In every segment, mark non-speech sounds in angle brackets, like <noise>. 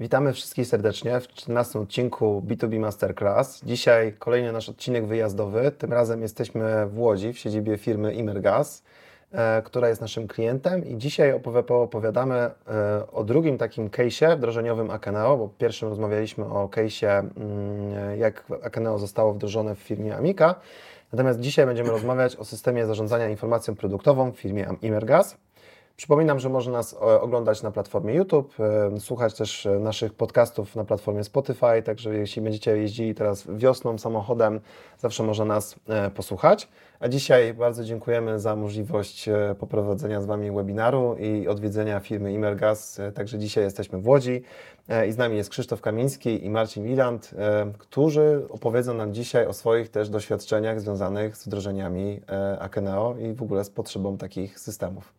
Witamy wszystkich serdecznie w 14 odcinku B2B Masterclass. Dzisiaj kolejny nasz odcinek wyjazdowy. Tym razem jesteśmy w Łodzi, w siedzibie firmy Imergas, e, która jest naszym klientem i dzisiaj opowiadamy e, o drugim takim case'ie wdrożeniowym Akeneo, bo pierwszym rozmawialiśmy o case'ie, mm, jak Akeneo zostało wdrożone w firmie Amika. Natomiast dzisiaj będziemy rozmawiać o systemie zarządzania informacją produktową w firmie Imergas. Przypominam, że można nas e, oglądać na platformie YouTube, e, słuchać też e, naszych podcastów na platformie Spotify, także jeśli będziecie jeździli teraz wiosną samochodem, zawsze można nas posłuchać. A dzisiaj bardzo dziękujemy za możliwość poprowadzenia z Wami webinaru i odwiedzenia firmy Imergas. Także dzisiaj jesteśmy w Łodzi i z nami jest Krzysztof Kamiński i Marcin Wiland, którzy opowiedzą nam dzisiaj o swoich też doświadczeniach związanych z wdrożeniami Akeneo i w ogóle z potrzebą takich systemów.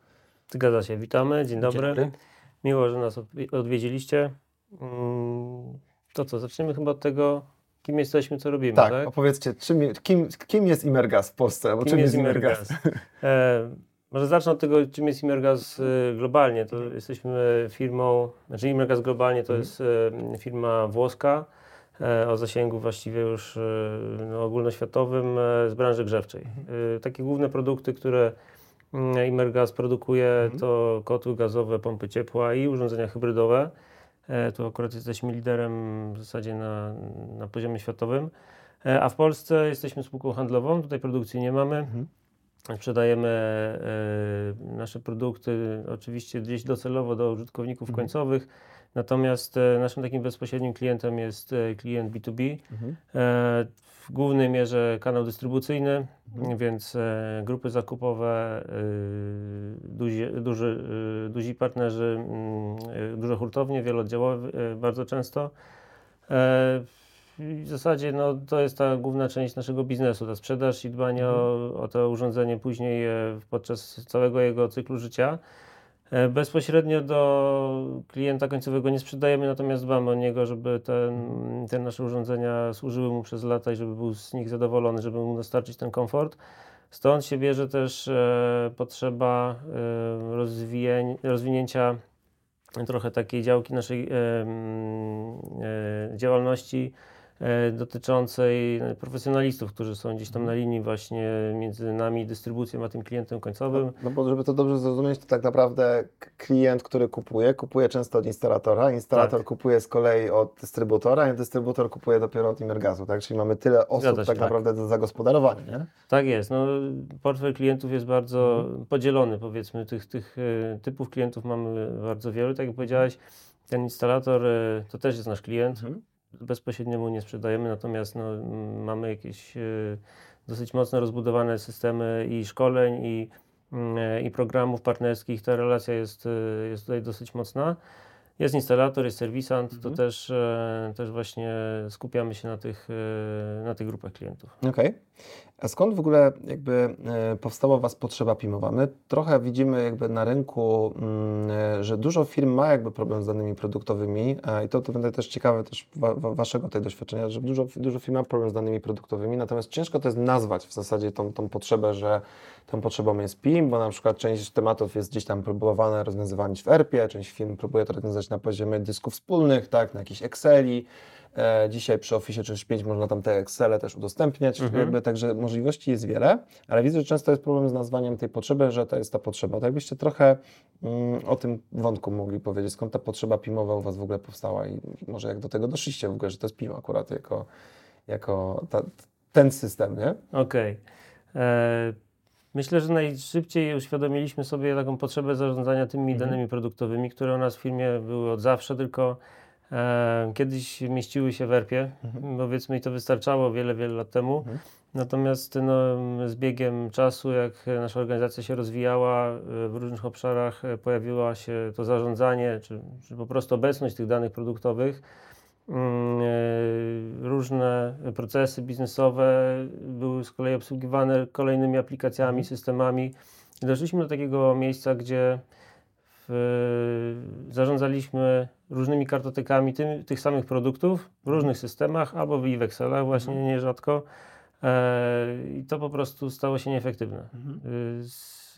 Zgadza się, witamy, dzień dobry. Dzień dobry. Miło, że nas odwiedziliście. Mm, to co, zaczniemy chyba od tego, kim jesteśmy, co robimy, tak? tak? opowiedzcie, czym, kim, kim jest Imergas w Polsce, kim czym jest Imergas? e, może zacznę od tego, czym jest Imergas e, globalnie. To jesteśmy firmą, znaczy Imergas globalnie to mhm. jest e, firma włoska, e, o zasięgu właściwie już no, ogólnoświatowym z branży grzewczej. Mhm. Takie główne produkty, które Imergas produkuje mhm. to kotły gazowe, pompy ciepła i urządzenia hybrydowe. E, tu akurat jesteśmy liderem w zasadzie na, na poziomie światowym. E, a w Polsce jesteśmy spółką handlową, tutaj produkcji nie mamy. Mhm. Sprzedajemy e, nasze produkty oczywiście gdzieś docelowo do użytkowników mhm. końcowych, natomiast e, naszym takim bezpośrednim klientem jest e, klient B2B. Mhm. E, w głównej mierze kanał dystrybucyjny, mhm. więc grupy zakupowe, duzi, duży, duzi partnerzy, mm, duże hurtownie, wielooddziałowe bardzo często. W zasadzie no, to jest ta główna część naszego biznesu, ta sprzedaż i dbanie mhm. o, o to urządzenie później podczas całego jego cyklu życia. E, bezpośrednio do klienta końcowego nie sprzedajemy, natomiast dbamy o niego, żeby te nasze urządzenia służyły mu przez lata i żeby był z nich zadowolony, żeby mu dostarczyć ten komfort. Stąd się bierze też e, potrzeba e, rozwinięcia trochę takiej działki naszej e, e, działalności dotyczącej profesjonalistów, którzy są gdzieś tam na linii właśnie między nami, dystrybucją, a tym klientem końcowym. No, no bo żeby to dobrze zrozumieć, to tak naprawdę klient, który kupuje, kupuje często od instalatora, instalator tak. kupuje z kolei od dystrybutora, i dystrybutor kupuje dopiero od Imergazu, tak? Czyli mamy tyle osób tak, tak naprawdę do zagospodarowania, nie? Tak jest. No, portfel klientów jest bardzo mhm. podzielony, powiedzmy. Tych, tych e, typów klientów mamy bardzo wielu. Tak jak powiedziałeś, ten instalator e, to też jest nasz klient. Mhm bezpośrednio mu nie sprzedajemy, natomiast no, mamy jakieś y, dosyć mocno rozbudowane systemy i szkoleń, i, y, i programów partnerskich. Ta relacja jest, y, jest tutaj dosyć mocna. Jest instalator, jest serwisant, mhm. to też, e, też właśnie skupiamy się na tych, e, na tych grupach klientów. Okej. Okay. A skąd w ogóle jakby e, powstała Was potrzeba PIMowa? My trochę widzimy jakby na rynku, mm, że dużo firm ma jakby problem z danymi produktowymi i to, to będę też ciekawe też wa, Waszego tej doświadczenia, że dużo, dużo firm ma problem z danymi produktowymi, natomiast ciężko to jest nazwać w zasadzie tą, tą potrzebę, że tą potrzebą jest PIM, bo na przykład część tematów jest gdzieś tam próbowane rozwiązywać w ERP-ie, część firm próbuje to rozwiązać na poziomie dysków wspólnych, tak, na jakichś Exceli. E, dzisiaj przy Office 365 można tam te Excele też udostępniać, mhm. jakby, także możliwości jest wiele, ale widzę, że często jest problem z nazwaniem tej potrzeby, że to jest ta potrzeba. Tak jakbyście trochę mm, o tym wątku mogli powiedzieć, skąd ta potrzeba PIMowa u Was w ogóle powstała i może jak do tego doszliście w ogóle, że to jest PIM akurat jako, jako ta, ten system, nie? Okej. Okay. E, Myślę, że najszybciej uświadomiliśmy sobie taką potrzebę zarządzania tymi mhm. danymi produktowymi, które u nas w firmie były od zawsze, tylko kiedyś mieściły się w ERP-ie, mhm. powiedzmy i to wystarczało wiele, wiele lat temu. Mhm. Natomiast no, z biegiem czasu, jak nasza organizacja się rozwijała e, w różnych obszarach, e, pojawiło się to zarządzanie, czy, czy po prostu obecność tych danych produktowych Mm, e, różne procesy biznesowe były z kolei obsługiwane kolejnymi aplikacjami, mhm. systemami. I doszliśmy do takiego miejsca, gdzie zarządzaliśmy różnymi kartotekami tym, tych samych produktów w różnych systemach albo w Excelach właśnie mhm. nierzadko. E, I to po prostu stało się nieefektywne. Mhm.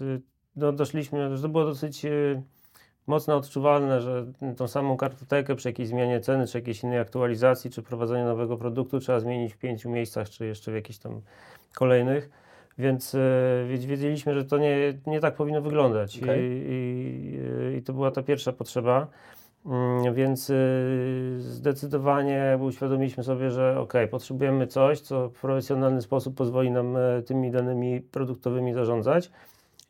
E, no, doszliśmy, że to było dosyć mocno odczuwalne, że tą samą kartotekę przy jakiejś zmianie ceny, czy jakiejś innej aktualizacji, czy prowadzeniu nowego produktu trzeba zmienić w pięciu miejscach, czy jeszcze w jakichś tam kolejnych. Więc e, wiedzieliśmy, że to nie, nie tak powinno wyglądać. Okay. I, i, I to była ta pierwsza potrzeba. Mm, więc y, zdecydowanie uświadomiliśmy sobie, że ok, potrzebujemy coś, co w profesjonalny sposób pozwoli nam e, tymi danymi produktowymi zarządzać.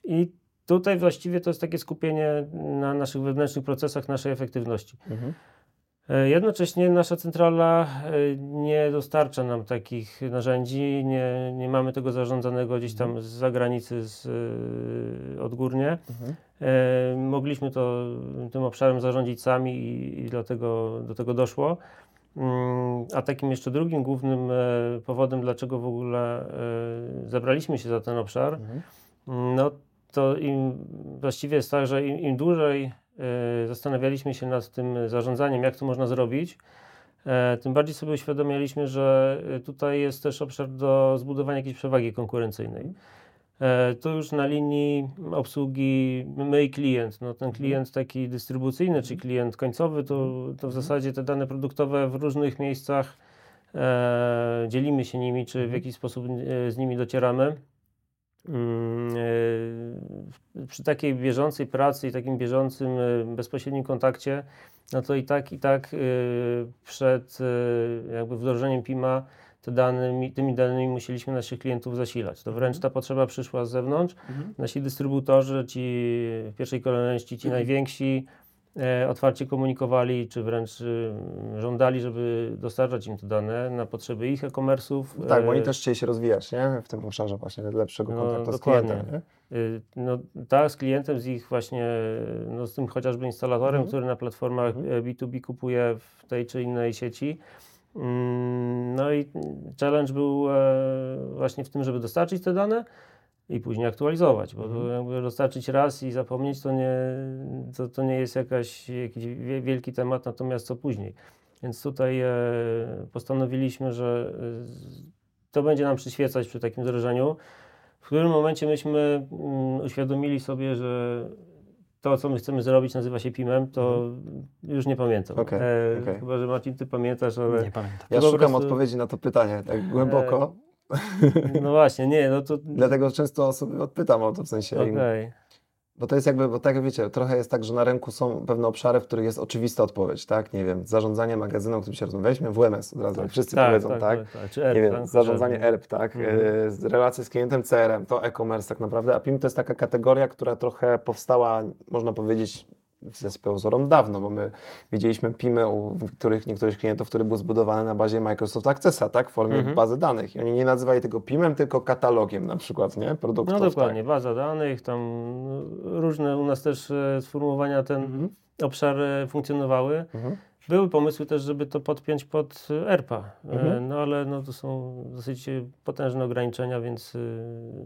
I tutaj właściwie to jest takie skupienie na naszych wewnętrznych procesach, naszej efektywności. Mhm. E, jednocześnie nasza centrala e, nie dostarcza nam takich narzędzi, nie, nie mamy tego zarządzanego gdzieś tam mhm. z zagranicy, z, e, odgórnie. Mhm. mogliśmy to, tym obszarem zarządzić sami i, i dlatego do tego doszło. Mm, a takim jeszcze drugim głównym powodem, dlaczego w ogóle zabraliśmy się za ten obszar, mhm. no to im właściwie jest tak, że im, im dłużej zastanawialiśmy się nad tym zarządzaniem, jak to można zrobić, e, tym bardziej sobie uświadamialiśmy, że e, tutaj jest też obszar do zbudowania jakiejś przewagi konkurencyjnej. To już na linii obsługi my i klient. No, ten klient taki dystrybucyjny, czy klient końcowy, to, to w zasadzie te dane produktowe w różnych miejscach e, dzielimy się nimi, czy w jakiś sposób z nimi docieramy. Mm, e, przy takiej bieżącej pracy i takim bieżącym, e, bezpośrednim kontakcie, no to i tak, i tak e, przed jakby wdrożeniem PIMA te dane, tymi danymi musieliśmy naszych klientów zasilać. To wręcz mhm. ta potrzeba przyszła z zewnątrz. Mhm. Nasi dystrybutorzy, ci w pierwszej kolejności, ci mhm. najwięksi, otwarcie komunikowali, czy wręcz y, żądali, żeby dostarczać im te dane na potrzeby ich e-commerce'ów. Tak, bo oni e, też chcieli się rozwijać nie? w tym obszarze właśnie lepszego no, kontaktu dokładnie. z klientem. Nie? Y, no, tak, z klientem, z ich właśnie, no, z tym chociażby instalatorem, mhm. który na platformach mhm. B2B e, kupuje w tej czy innej sieci. Mm, no i challenge był właśnie w tym, żeby dostarczyć te dane, i później aktualizować, bo mhm. jakby dostarczyć raz i zapomnieć to nie, to, to nie jest jakaś, jakiś wielki temat, natomiast co później. Więc tutaj e, postanowiliśmy, że e, to będzie nam przyświecać przy takim wdrożeniu. W którym momencie myśmy mm, uświadomili sobie, że to, co my chcemy zrobić, nazywa się PIM-em, to mhm. już nie pamiętam. Okay, e, okay. Chyba, że Marcin, ty pamiętasz, ale... Nie pamiętam. Ja szukam prostu... odpowiedzi na to pytanie tak głęboko. No właśnie, nie, no to... Dlatego często osoby odpytam o to, w sensie... Okay. Bo to jest jakby, bo tak wiecie, trochę jest tak, że na rynku są pewne obszary, w których jest oczywista odpowiedź, tak? Nie wiem, zarządzanie magazynem, o którym się rozmawia, weźmy WMS od razu, tak, wszyscy tak, powiedzą, tak? tak? tak, tak. Czy ERP, nie wiem, zarządzanie ERP, tak? Mhm. E, relacje z klientem CRM, to e-commerce tak naprawdę, a PIM to jest taka kategoria, która trochę powstała, można powiedzieć, ze pełzorą dawno, bo my widzieliśmy PIMy u których, niektórych klientów, który był zbudowany na bazie Microsoft Accessa, tak, w formie mhm. bazy danych. I oni nie nazywali tego PIMem, tylko katalogiem na przykład, nie, produktów. No dokładnie, tak. baza danych, tam różne u nas też e, sformułowania ten mhm. obszar e, funkcjonowały. Mhm. Były pomysły też, żeby to podpiąć pod ERPA, e, mhm. no ale no, to są dosyć potężne ograniczenia, więc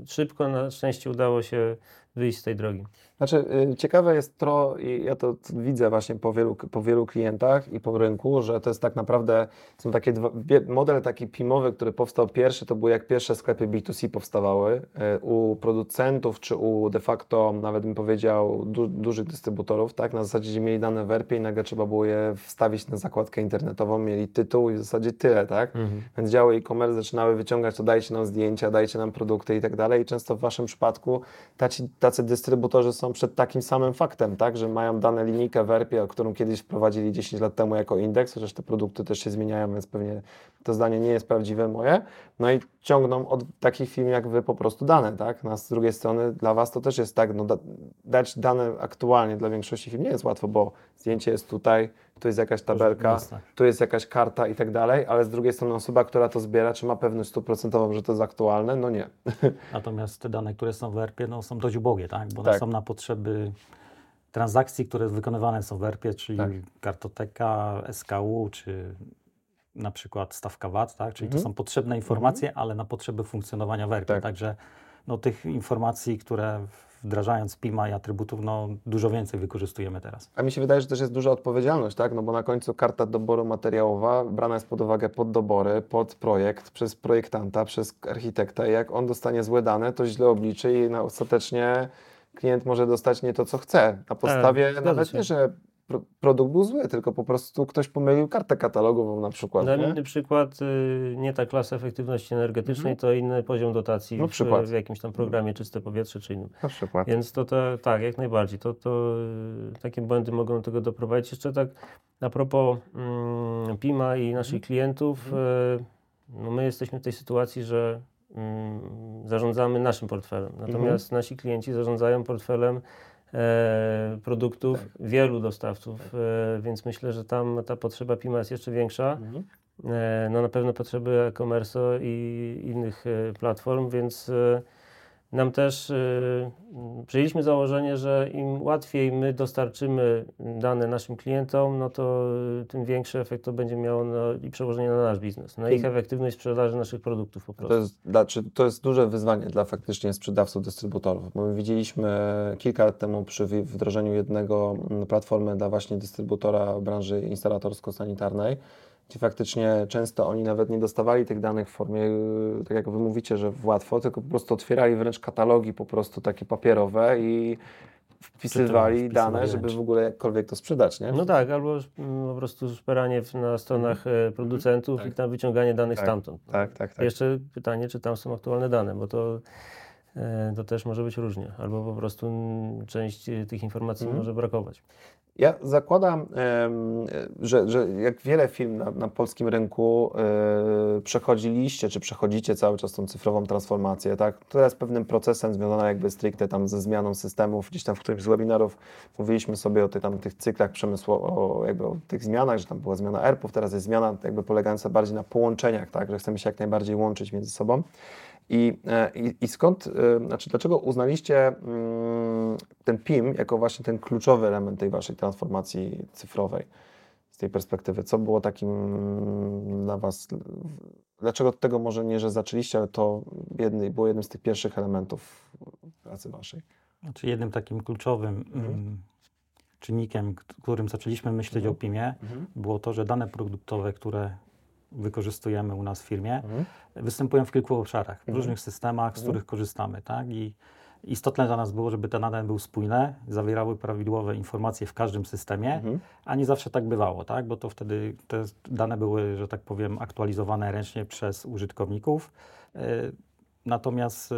szybko na szczęście udało się wyjść z tej drogi. Znaczy, y, ciekawe jest to, i ja to widzę właśnie po wielu, po wielu klientach i po rynku, że to jest tak naprawdę, są takie dwa, model taki PIMowy, który powstał pierwszy, to był jak pierwsze sklepy B2C powstawały y, u producentów, czy u de facto, nawet bym powiedział, du, dużych dystrybutorów, tak, na zasadzie, że mieli dane w ERP i nagle trzeba było je wstawić na zakładkę internetową, mieli tytuł i w zasadzie tyle, tak, mhm. więc działy e-commerce zaczynały wyciągać, to dajcie nam zdjęcia, dajcie nam produkty i tak dalej i często w Waszym przypadku taci, tacy dystrybutorzy są przed takim samym faktem, tak, że mają dane linijkę w ERP-ie, o którą kiedyś wprowadzili 10 lat temu jako indeks, chociaż te produkty też się zmieniają, więc pewnie to zdanie nie jest prawdziwe moje. No i ciągną od takich firm jak Wy po prostu dane, tak? No, z drugiej strony dla Was to też jest tak, no da, dać dane aktualnie dla większości firm nie jest łatwo, bo zdjęcie jest tutaj, tu jest jakaś tabelka, tu jest jakaś karta i tak dalej, ale z drugiej strony osoba, która to zbiera, czy ma pewność stuprocentową, że to jest aktualne? No nie. <laughs> Natomiast te dane, które są w ERP-ie, no, są dość ubogie, tak? Bo tak. są na potrzeby transakcji, które wykonywane są w ERP-ie, czyli tak. kartoteka, SKU, czy na przykład stawka VAT, tak? czyli mhm. to są potrzebne informacje, mhm. ale na potrzeby funkcjonowania w ERP. Tak. Także no, tych informacji, które wdrażając PIMA i atrybutów, no, dużo więcej wykorzystujemy teraz. A mi się wydaje, że też jest duża odpowiedzialność, tak? No bo na końcu karta doboru materiałowa brana jest pod uwagę pod dobory, pod projekt, przez projektanta, przez architekta. I jak on dostanie złe dane, to źle obliczy i no, ostatecznie klient może dostać nie to, co chce. Na podstawie zgadza nawet się. nie, że pro, produkt był zły, tylko po prostu ktoś pomylił kartę katalogową na przykład. Dam nie? inny przykład, y, nie ta klasa efektywności energetycznej, to inny poziom dotacji No w, w jakimś tam programie Czyste Powietrze czy innym. Na przykład. Więc to, to tak, jak najbardziej. To, to y, takie błędy mogą do tego doprowadzić. Jeszcze tak a propos mm, PIMA i naszych klientów, y, no my jesteśmy w tej sytuacji, że mm, zarządzamy naszym portfelem. Natomiast nasi klienci zarządzają portfelem e, produktów wielu dostawców, e, więc myślę, że tam ta potrzeba PIMA jest jeszcze większa. Mhm. E, No na pewno potrzeby e-commerce i innych platform, więc nam też e, m, przyjęliśmy założenie, że im łatwiej my dostarczymy dane naszym klientom, no to e, tym większy efekt to będzie miało i przełożenie na nasz biznes, na ich efektywność sprzedaży naszych produktów po prostu. To jest, znaczy, to jest duże wyzwanie dla faktycznie sprzedawców, dystrybutorów, bo my widzieliśmy kilka lat temu przy wdrożeniu jednego platformy dla właśnie dystrybutora branży instalatorsko-sanitarnej, gdzie faktycznie często oni nawet nie dostawali tych danych w formie, y, tak jak Wy mówicie, że łatwo, tylko po prostu otwierali wręcz katalogi po prostu takie papierowe i wpisywali dane, żeby w ogóle jakkolwiek to sprzedać, nie? No tak, albo mm, po prostu szperanie na stronach e, producentów i tam wyciąganie danych Tak. stamtąd. Tak, tak, tak. Jeszcze pytanie, czy tam są aktualne dane, bo to, e, to też może być różnie, albo po prostu mm, część e, tych informacji Mhm. może brakować. Ja zakładam, że, że jak wiele firm na, na polskim rynku e, przechodziliście, czy przechodzicie cały czas tą cyfrową transformację, tak? Jest pewnym procesem związanym jakby stricte tam ze zmianą systemów. Gdzieś tam w którymś z webinarów mówiliśmy sobie o tych, tam, tych cyklach przemysłowych, o, jakby o tych zmianach, że tam była zmiana ERP-ów, teraz jest zmiana jakby polegająca bardziej na połączeniach, tak? Że chcemy się jak najbardziej łączyć między sobą. I, e, i, I skąd, e, znaczy dlaczego uznaliście mm, ten PIM jako właśnie ten kluczowy element tej waszej transformacji cyfrowej z tej perspektywy? Co było takim mm, dla was, dlaczego od tego może nie, że zaczęliście, ale to jedny, było jednym z tych pierwszych elementów pracy waszej? Znaczy jednym takim kluczowym mm, czynnikiem, k- którym zaczęliśmy myśleć Mhm. o PIM-ie, było to, że dane produktowe, które wykorzystujemy u nas w firmie, Mhm. występują w kilku obszarach, w Mhm. różnych systemach, z Mhm. których korzystamy. Tak? I istotne dla nas było, żeby te dane były spójne, zawierały prawidłowe informacje w każdym systemie, Mhm. a nie zawsze tak bywało, tak? bo to wtedy te dane były, że tak powiem, aktualizowane ręcznie przez użytkowników. E, Natomiast e,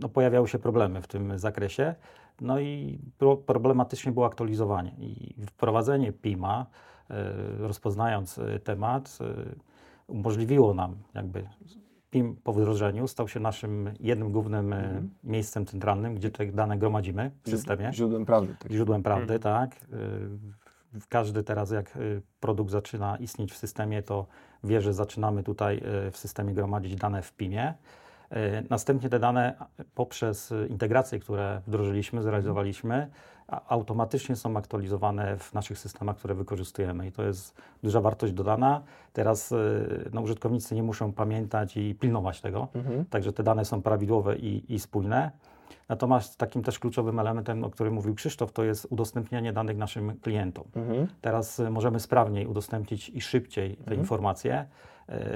no, pojawiały się problemy w tym zakresie. No i pro, problematycznie było aktualizowanie. I wprowadzenie PIMA, e, rozpoznając temat, e, umożliwiło nam jakby PIM po wdrożeniu stał się naszym jednym głównym e, Mhm. miejscem centralnym, gdzie te dane gromadzimy w systemie Źródłem prawdy. Tak. źródłem prawdy, tak. Y, w- Każdy teraz, jak y, produkt zaczyna istnieć w systemie, to wie, że zaczynamy tutaj w systemie gromadzić dane w PIM-ie. Następnie te dane poprzez integracje, które wdrożyliśmy, zrealizowaliśmy, automatycznie są aktualizowane w naszych systemach, które wykorzystujemy. I to jest duża wartość dodana. Teraz y, no, użytkownicy nie muszą pamiętać i pilnować tego. Mhm. Także te dane są prawidłowe i, i spójne. Natomiast takim też kluczowym elementem, o którym mówił Krzysztof, to jest udostępnianie danych naszym klientom. Mhm. Teraz y, możemy sprawniej udostępnić i szybciej te Mhm. informacje.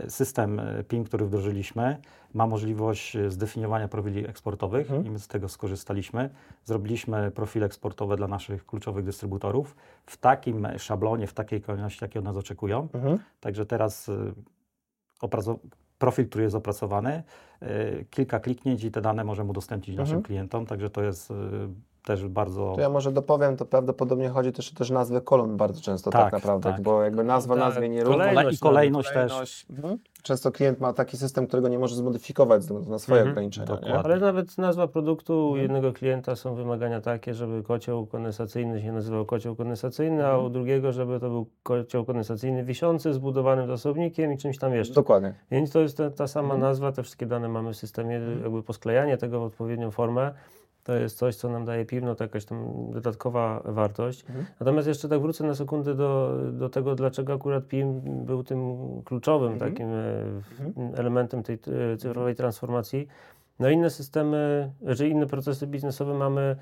Y, System y, PIM, który wdrożyliśmy, ma możliwość zdefiniowania profili eksportowych Mhm. i my z tego skorzystaliśmy. Zrobiliśmy profile eksportowe dla naszych kluczowych dystrybutorów w takim szablonie, w takiej kolejności, jakiej od nas oczekują. Mhm. Także teraz profil, który jest opracowany, y, kilka kliknięć i te dane możemy udostępnić naszym Mhm. klientom, także to jest y, też bardzo... To ja może dopowiem, to prawdopodobnie chodzi też o też nazwę kolumn bardzo często tak, Tak, naprawdę, tak. bo jakby nazwa Tak, nazwie nie kolejność równa. I kolejność też. Kolejność. Mhm. Często klient ma taki system, którego nie może zmodyfikować ze względu na swoje Mhm. ograniczenia. Ale nawet nazwa produktu u Mhm. jednego klienta są wymagania takie, żeby kocioł kondensacyjny się nazywał kocioł kondensacyjny, a Mhm. u drugiego, żeby to był kocioł kondensacyjny wiszący, zbudowanym zasobnikiem i czymś tam jeszcze. Dokładnie. Więc to jest ta, ta sama Mhm. nazwa, te wszystkie dane mamy w systemie, jakby posklejanie tego w odpowiednią formę. To jest coś, co nam daje PIM, no to jakaś tam dodatkowa wartość. Mhm. Natomiast jeszcze tak wrócę na sekundę do, do tego, dlaczego akurat PIM był tym kluczowym Mhm. takim e, w- elementem tej e, cyfrowej transformacji. No inne systemy, czy inne procesy biznesowe mamy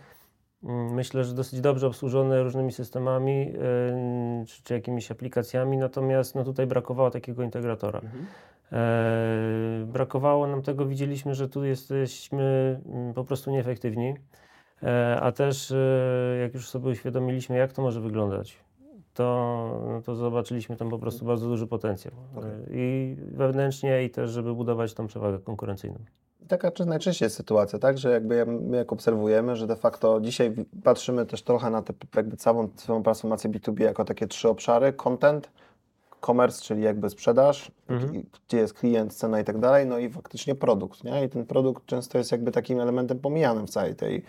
myślę, że dosyć dobrze obsłużone różnymi systemami e, czy, czy jakimiś aplikacjami, natomiast no tutaj brakowało takiego integratora. E, brakowało nam tego, widzieliśmy, że tu jesteśmy mm, po prostu nieefektywni. a też jak już sobie uświadomiliśmy, jak to może wyglądać, to, no to zobaczyliśmy tam po prostu bardzo duży potencjał. Okay. I wewnętrznie, i też, żeby budować tą przewagę konkurencyjną. Taka najczęściej jest sytuacja, tak, że jakby my jak obserwujemy, że de facto dzisiaj patrzymy też trochę na tę jakby całą, całą transformację B2B jako takie trzy obszary, content, commerce, czyli jakby sprzedaż, mhm. gdzie jest klient, cena i tak dalej, no i faktycznie produkt, nie? I ten produkt często jest jakby takim elementem pomijanym w całej tej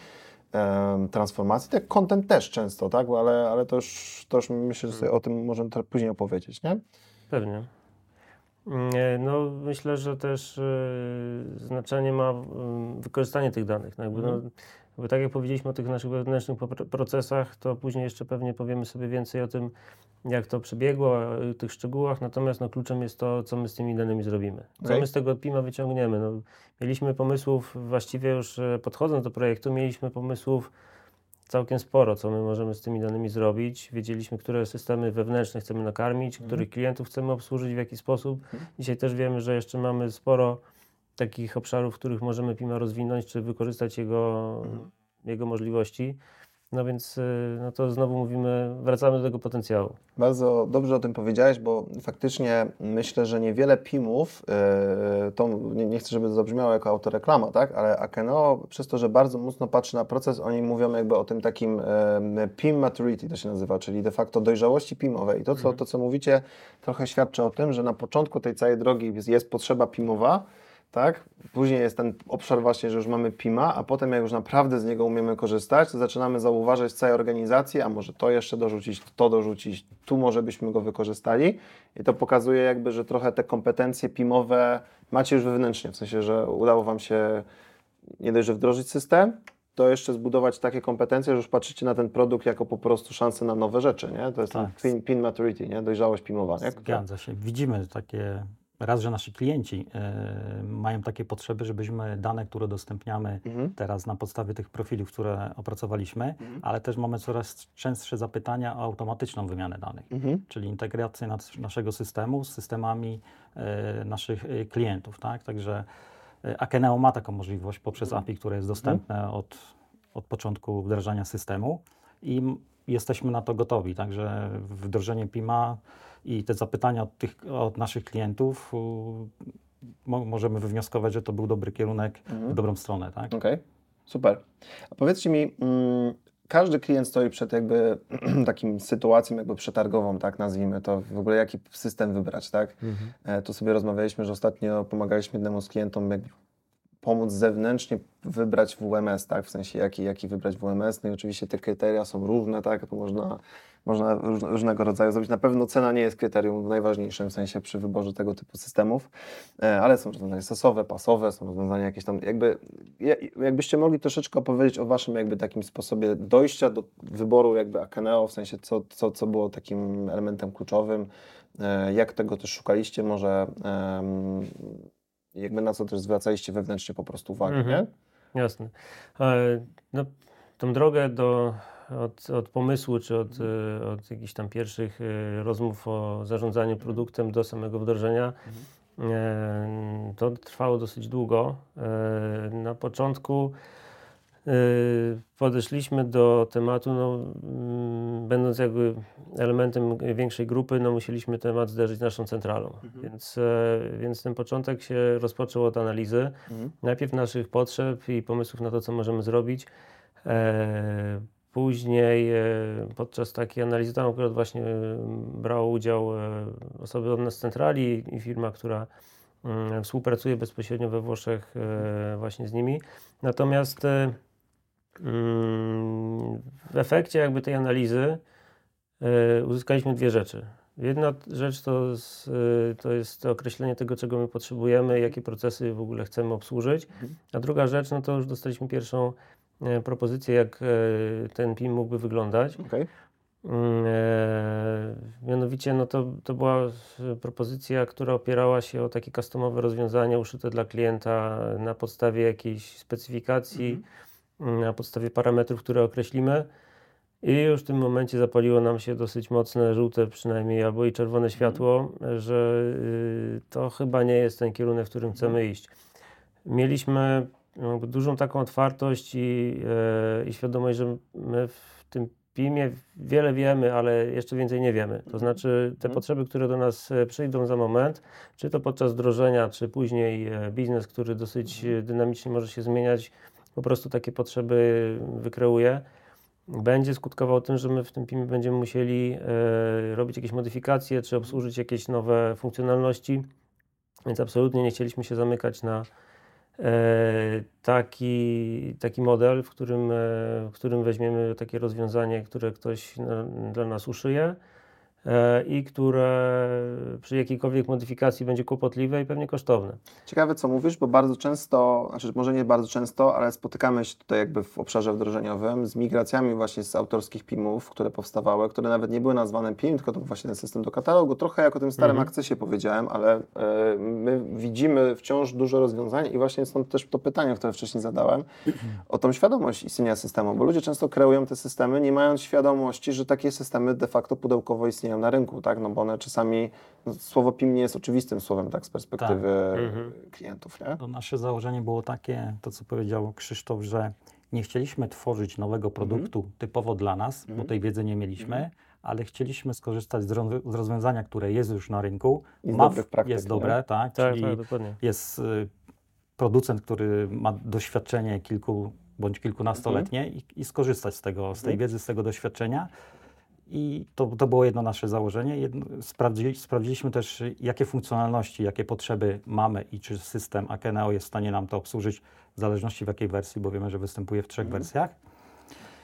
transformacji. Tak content też często, tak? Ale, ale to, już, to już myślę, że sobie o tym możemy trochę później opowiedzieć, nie? Pewnie. No, myślę, że też y, znaczenie ma y, wykorzystanie tych danych. No, jakby, no, mhm. bo tak jak powiedzieliśmy o tych naszych wewnętrznych procesach, to później jeszcze pewnie powiemy sobie więcej o tym, jak to przebiegło, o tych szczegółach, natomiast no, kluczem jest to, co my z tymi danymi zrobimy. Co okay. my z tego PIMA wyciągniemy. No, mieliśmy pomysłów, właściwie już e, podchodząc do projektu, mieliśmy pomysłów całkiem sporo, co my możemy z tymi danymi zrobić. Wiedzieliśmy, które systemy wewnętrzne chcemy nakarmić, mm. których klientów chcemy obsłużyć, w jaki sposób. Mm. Dzisiaj też wiemy, że jeszcze mamy sporo takich obszarów, w których możemy PIMA rozwinąć, czy wykorzystać jego, mm. jego możliwości. No więc y, no to znowu mówimy, wracamy do tego potencjału. Bardzo dobrze o tym powiedziałeś, bo faktycznie myślę, że niewiele PIM-ów, yy, to nie, nie, chcę, żeby to zabrzmiało jako autoreklama, tak, ale Akeneo przez to, że bardzo mocno patrzy na proces, oni mówią jakby o tym takim yy, PIM maturity to się nazywa, czyli de facto dojrzałości PIM-owej. I to co, mhm. to, co mówicie, trochę świadczy o tym, że na początku tej całej drogi jest, jest potrzeba PIM-owa, tak? Później jest ten obszar właśnie, że już mamy PIMA, a potem jak już naprawdę z niego umiemy korzystać, to zaczynamy zauważać w całej organizacji, a może to jeszcze dorzucić, to dorzucić, tu może byśmy go wykorzystali i to pokazuje jakby, że trochę te kompetencje PIMowe macie już wewnętrznie, w sensie, że udało Wam się nie dość, że wdrożyć system, to jeszcze zbudować takie kompetencje, że już patrzycie na ten produkt jako po prostu szansę na nowe rzeczy, nie? To jest tak. pin, pin maturity, nie? Dojrzałość PIMowa, nie? Zgadza się. Widzimy takie raz, że nasi klienci y, mają takie potrzeby, żebyśmy dane, które udostępniamy mhm. teraz na podstawie tych profili, które opracowaliśmy, mhm. ale też mamy coraz częstsze zapytania o automatyczną wymianę danych, mhm. czyli integrację nas, naszego systemu z systemami y, naszych y, klientów. Tak? Także Akeneo ma taką możliwość poprzez mhm. API, które jest dostępne mhm. od, od początku wdrażania systemu i jesteśmy na to gotowi. Także wdrożenie PIMA i te zapytania od, tych, od naszych klientów mo możemy wywnioskować, że to był dobry kierunek mhm. w dobrą stronę. Tak? Okej, okay. super. A powiedzcie mi, mm, każdy klient stoi przed jakby <clears throat> takim sytuacją jakby przetargową, tak nazwijmy to, w ogóle jaki system wybrać, tak? Mhm. E, tu sobie rozmawialiśmy, że ostatnio pomagaliśmy jednemu z klientom jakby pomóc zewnętrznie wybrać WMS, tak? W sensie jaki, jaki wybrać WMS. No i oczywiście te kryteria są różne, tak? To można, można różnego rodzaju zrobić. Na pewno cena nie jest kryterium najważniejszym w sensie przy wyborze tego typu systemów, e, ale są rozwiązania stosowe, pasowe, są rozwiązania jakieś tam, jakby, jakbyście mogli troszeczkę opowiedzieć o waszym jakby takim sposobie dojścia do wyboru jakby Akeneo, w sensie co, co, co było takim elementem kluczowym, e, jak tego też szukaliście, może jakby na co też zwracaliście wewnętrznie po prostu uwagę, mhm. nie? Jasne. E, no, tą drogę do, od, od pomysłu, czy od, e, od jakichś tam pierwszych e, rozmów o zarządzaniu produktem do samego wdrożenia, mhm. to trwało dosyć długo. Na początku podeszliśmy do tematu, no, mm, będąc jakby elementem większej grupy, no, musieliśmy temat zderzyć z naszą centralą. Mhm. Więc, e, więc ten początek się rozpoczął od analizy. Mhm. Najpierw naszych potrzeb i pomysłów na to, co możemy zrobić. E, później e, podczas takiej analizy, tam akurat właśnie brało udział osoby od nas z centrali i firma, która mm, współpracuje bezpośrednio we Włoszech właśnie z nimi. Natomiast w efekcie jakby tej analizy e, uzyskaliśmy dwie rzeczy. Jedna rzecz to, e, to jest określenie tego, czego my potrzebujemy, jakie procesy w ogóle chcemy obsłużyć. Mhm. A druga rzecz, no to już dostaliśmy pierwszą e, propozycję, jak ten PIM mógłby wyglądać. Okay. Mm, mianowicie no to, to była propozycja, która opierała się o takie customowe rozwiązania uszyte dla klienta na podstawie jakiejś specyfikacji. Mhm na podstawie parametrów, które określimy. I już w tym momencie zapaliło nam się dosyć mocne, żółte przynajmniej, albo i czerwone mhm. światło, że y, to chyba nie jest ten kierunek, w którym chcemy mhm. iść. Mieliśmy dużą taką otwartość i, i świadomość, że my w tym PIM-ie wiele wiemy, ale jeszcze więcej nie wiemy. To znaczy te mhm. potrzeby, które do nas przyjdą za moment, czy to podczas wdrożenia, czy później biznes, który dosyć mhm. dynamicznie może się zmieniać, po prostu takie potrzeby wykreuje będzie skutkował tym, że my w tym PIM będziemy musieli e, robić jakieś modyfikacje, czy obsłużyć jakieś nowe funkcjonalności, więc absolutnie nie chcieliśmy się zamykać na e, taki, taki model, w którym, e, w którym weźmiemy takie rozwiązanie, które ktoś na, dla nas uszyje E, i które przy jakiejkolwiek modyfikacji będzie kłopotliwe i pewnie kosztowne. Ciekawe, co mówisz, bo bardzo często, znaczy może nie bardzo często, ale spotykamy się tutaj jakby w obszarze wdrożeniowym z migracjami właśnie z autorskich PIM-ów, które powstawały, które nawet nie były nazwane PIM, tylko to był właśnie ten system do katalogu. Trochę jak o tym starym mhm. akcesie powiedziałem, ale y, my widzimy wciąż dużo rozwiązań i właśnie stąd też to pytanie, które wcześniej zadałem, o tą świadomość istnienia systemu, bo ludzie często kreują te systemy, nie mając świadomości, że takie systemy de facto pudełkowo istnieją istnieją na rynku, tak? No bo one czasami, no, słowo PIM nie jest oczywistym słowem, tak, z perspektywy tak. Mhm. klientów, nie? To nasze założenie było takie, to co powiedział Krzysztof, że nie chcieliśmy tworzyć nowego mhm. produktu mhm. typowo dla nas, bo mhm. tej wiedzy nie mieliśmy, ale chcieliśmy skorzystać z, rozwiązania, które jest już na rynku. Jest, Ma, praktyk, jest dobre, nie? tak? tak, czyli tak, jest y, producent, który ma doświadczenie kilku bądź kilkunastoletnie i, i, skorzystać z tego, z tej wiedzy, z tego doświadczenia. I to, to było jedno nasze założenie. Jedno, sprawdzili, sprawdziliśmy też, jakie funkcjonalności, jakie potrzeby mamy i czy system Akeneo jest w stanie nam to obsłużyć w zależności w jakiej wersji, bo wiemy, że występuje w trzech mhm. wersjach.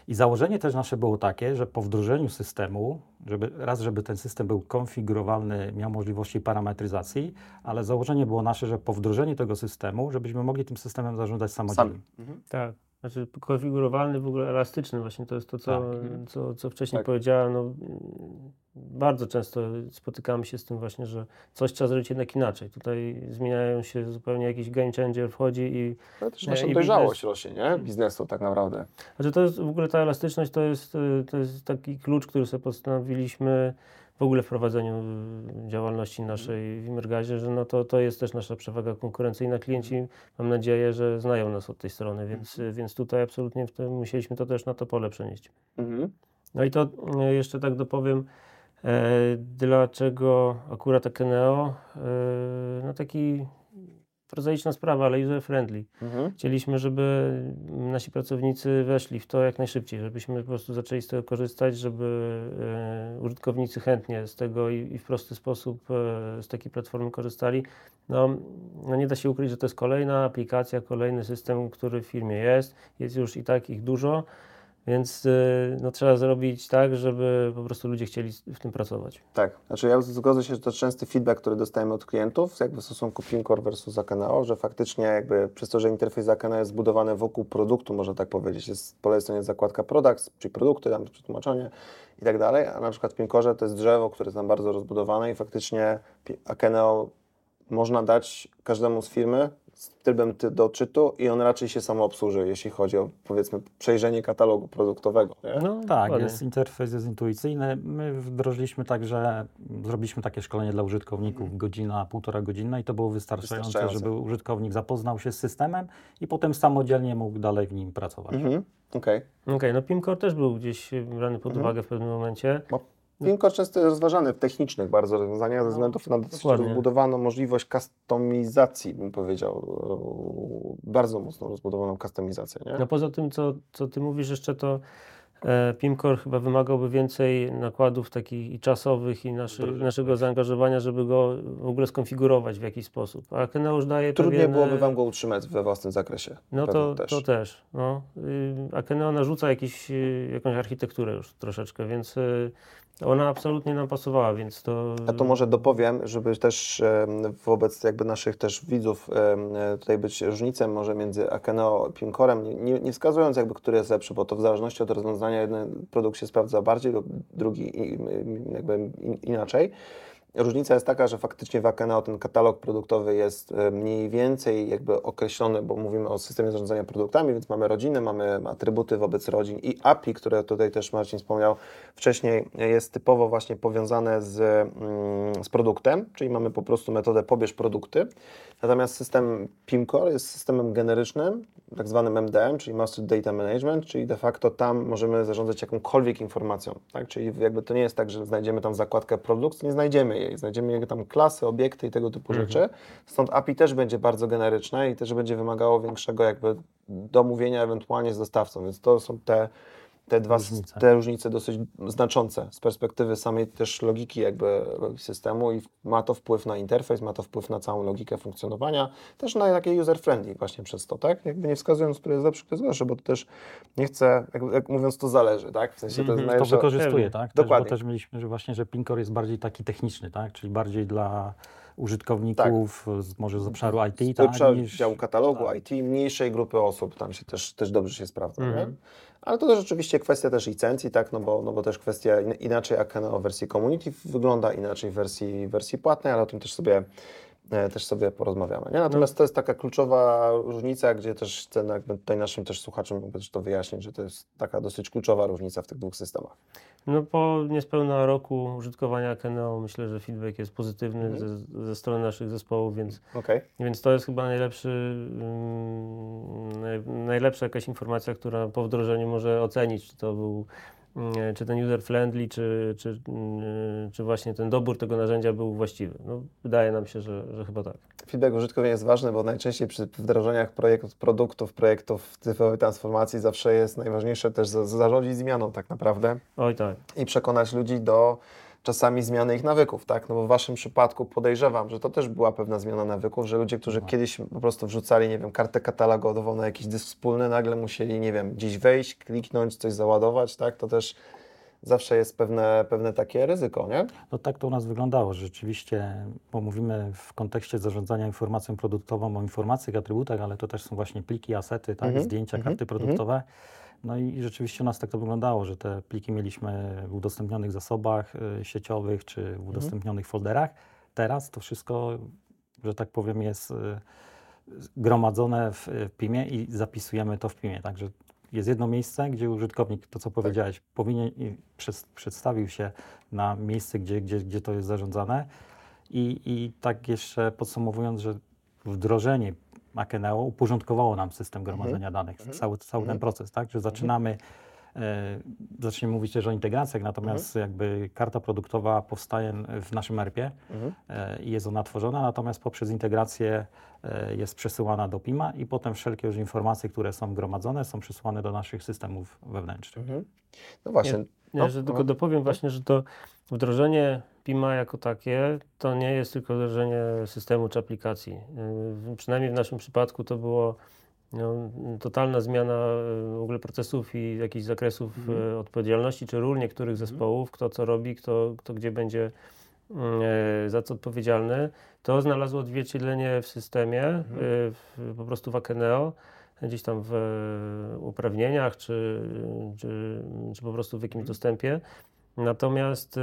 I założenie też nasze było takie, że po wdrożeniu systemu, żeby, raz, żeby ten system był konfigurowalny, miał możliwości parametryzacji, ale założenie było nasze, że po wdrożeniu tego systemu, żebyśmy mogli tym systemem zarządzać samodzielnie. Mhm. Tak. Znaczy konfigurowalny, w ogóle elastyczny właśnie, to jest to, co, tak. co, co wcześniej tak. powiedziałem. No, bardzo często spotykamy się z tym właśnie, że coś trzeba zrobić jednak inaczej. Tutaj zmieniają się zupełnie jakiś game changer wchodzi i... Ale też nasza dojrzałość rośnie, nie? Biznesu tak naprawdę. Znaczy to jest, w ogóle ta elastyczność to jest, to jest taki klucz, który sobie postanowiliśmy w ogóle w prowadzeniu działalności naszej w Imergazie, że no to, to jest też nasza przewaga konkurencyjna. Klienci mam nadzieję, że znają nas od tej strony, więc, mhm. więc tutaj absolutnie w tym musieliśmy to też na to pole przenieść. Mhm. No i to y, jeszcze tak dopowiem, e, dlaczego akurat Akeneo, e, no taki prozaiczna sprawa, ale user-friendly. Mhm. Chcieliśmy, żeby nasi pracownicy weszli w to jak najszybciej, żebyśmy po prostu zaczęli z tego korzystać, żeby e, użytkownicy chętnie z tego i, i w prosty sposób e, z takiej platformy korzystali. No, no, nie da się ukryć, że to jest kolejna aplikacja, kolejny system, który w firmie jest. Jest już i tak ich dużo. Więc y, no, trzeba zrobić tak, żeby po prostu ludzie chcieli w tym pracować. Tak, znaczy ja zgodzę się, że to częsty feedback, który dostajemy od klientów, jakby w stosunku Pimcore versus Akeneo, że faktycznie jakby przez to, że interfejs Akeneo jest zbudowany wokół produktu, można tak powiedzieć, jest po lewej stronie zakładka products, czyli produkty, tam przetłumaczenie i tak dalej, a na przykład w Pimcore to jest drzewo, które jest tam bardzo rozbudowane i faktycznie Akeneo można dać każdemu z firmy z trybem do odczytu i on raczej się samo obsłuży, jeśli chodzi o powiedzmy przejrzenie katalogu produktowego. Nie? No tak, jest interfejs jest intuicyjny. My wdrożyliśmy także, zrobiliśmy takie szkolenie dla użytkowników, mhm. godzina, półtora godzina i to było wystarczające, wystarczające, żeby użytkownik zapoznał się z systemem i potem samodzielnie mógł dalej w nim pracować. Mhm. Okej. Okay. okay. no PIMCore też był gdzieś brany pod mhm. uwagę w pewnym momencie. Bo Pinkor często jest rozważany w technicznych bardzo rozwiązaniach ze względu na dosyć rozbudowaną możliwość kustomizacji, bym powiedział. Bardzo mocno rozbudowaną kustomizację. Nie? No poza tym, co, co ty mówisz jeszcze, to e, Pimcore chyba wymagałby więcej nakładów takich i czasowych i naszy, naszego zaangażowania, żeby go w ogóle skonfigurować w jakiś sposób. A Akeneo już daje Trudniej pewien... byłoby Wam go utrzymać we własnym zakresie. No to też. to też. No. Y, Akeneo narzuca jakiś, y, jakąś architekturę już troszeczkę, więc y, ona absolutnie nam pasowała, więc to... Ja to może dopowiem, żeby też wobec jakby naszych też widzów tutaj być różnicą może między Akeneo a Pimcorem, nie, nie wskazując jakby, który jest lepszy, bo to w zależności od rozwiązania jeden produkt się sprawdza bardziej lub drugi jakby inaczej. Różnica jest taka, że faktycznie w Akeneo ten katalog produktowy jest e, mniej więcej jakby określony, bo mówimy o systemie zarządzania produktami, więc mamy rodziny, mamy atrybuty wobec rodzin i API, które tutaj też Marcin wspomniał wcześniej, jest typowo właśnie powiązane z, mm, z produktem, czyli mamy po prostu metodę pobierz produkty. Natomiast system PIMCore jest systemem generycznym, tak zwanym MDM, czyli Master Data Management, czyli de facto tam możemy zarządzać jakąkolwiek informacją, tak? Czyli jakby to nie jest tak, że znajdziemy tam zakładkę produkt, nie znajdziemy jej, znajdziemy tam klasy, obiekty i tego typu mhm. rzeczy. Stąd API też będzie bardzo generyczne i też będzie wymagało większego jakby domówienia ewentualnie z dostawcą, więc to są te te dwa różnice. te różnice dosyć znaczące z perspektywy samej też logiki jakby systemu i ma to wpływ na interfejs, ma to wpływ na całą logikę funkcjonowania, też na takie user-friendly właśnie przez to, tak? Jakby nie wskazując, które jest lepsze, które jest gorsze, bo to też nie chcę, jak, jak mówiąc, to zależy, tak? W sensie to, jest mm -hmm. to wykorzystuje, tak? Dokładnie. Też, bo też mieliśmy, że właśnie, że Pinkor jest bardziej taki techniczny, tak? Czyli bardziej dla użytkowników, tak. z, może z obszaru IT, z tak? Obszar niż... działu katalogu, tak. IT, mniejszej grupy osób, tam się też, też dobrze się sprawdza, mm. Ale to też oczywiście kwestia też licencji, tak, no bo, no bo też kwestia inaczej jak w wersji community wygląda, inaczej w wersji, wersji płatnej, ale o tym też sobie też sobie porozmawiamy. Nie? Natomiast no. to jest taka kluczowa różnica, gdzie też chcę jakby tutaj naszym też słuchaczom jakby też to wyjaśnić, że to jest taka dosyć kluczowa różnica w tych dwóch systemach. No po niespełna roku użytkowania Keneo myślę, że feedback jest pozytywny mm. ze, ze, strony naszych zespołów, więc, okay. więc to jest chyba najlepszy, um, najlepsza jakaś informacja, która po wdrożeniu może ocenić, czy to był E, czy ten user friendly, czy, czy, mm, czy właśnie ten dobór tego narzędzia był właściwy. No, wydaje nam się, że, że chyba tak. Feedback użytkownika jest ważny, bo najczęściej przy wdrażaniach projektów, produktów, projektów cyfrowej transformacji zawsze jest najważniejsze też zarządzić zmianą tak naprawdę. Oj tak. I przekonać ludzi do czasami zmiany ich nawyków, tak? No bo w Waszym przypadku podejrzewam, że to też była pewna zmiana nawyków, że ludzie, którzy no. kiedyś po prostu wrzucali, nie wiem, kartę katalogową na jakiś dysk wspólny, nagle musieli, nie wiem, gdzieś wejść, kliknąć, coś załadować, tak? To też zawsze jest pewne, pewne takie ryzyko, nie? No tak to u nas wyglądało, rzeczywiście, bo mówimy w kontekście zarządzania informacją produktową o informacjach, atrybutach, ale to też są właśnie pliki, asety, tak? Mm -hmm. zdjęcia, mm -hmm. karty produktowe. Mm -hmm no i rzeczywiście u nas tak to wyglądało, że te pliki mieliśmy w udostępnionych zasobach y, sieciowych czy w mhm. udostępnionych mhm. folderach. Teraz to wszystko, że tak powiem, jest y, gromadzone w, w PIMie i zapisujemy to w PIMie. Także jest jedno miejsce, gdzie użytkownik, to co tak. powiedziałeś, powinien przez, przedstawił się na miejsce, gdzie, gdzie, gdzie to jest zarządzane. I, I tak jeszcze podsumowując, że wdrożenie Akeneo uporządkowało nam system gromadzenia mhm. danych, mhm. cały, cały ten mhm. proces, tak? Że zaczynamy, e, zaczniemy mówić też o integracjach, natomiast jakby karta produktowa powstaje w naszym ERP-ie e, i jest ona tworzona, natomiast poprzez integrację e, jest przesyłana do PIMA i potem wszelkie już informacje, które są gromadzone, są przesyłane do naszych systemów wewnętrznych. No właśnie. Nie, nie, że tylko dopowiem właśnie, że to wdrożenie PIMA jako takie to nie jest tylko wdrożenie systemu czy aplikacji. Y, przynajmniej w naszym przypadku to było no, totalna zmiana y, w ogóle procesów i jakichś zakresów mhm. odpowiedzialności, czy ról niektórych mhm. zespołów, kto co robi, kto, kto gdzie będzie za co odpowiedzialny. To znalazło odzwierciedlenie w systemie, mhm. w, po prostu w Akeneo, gdzieś tam w uprawnieniach, czy, czy, czy po prostu w jakimś mhm. dostępie. Natomiast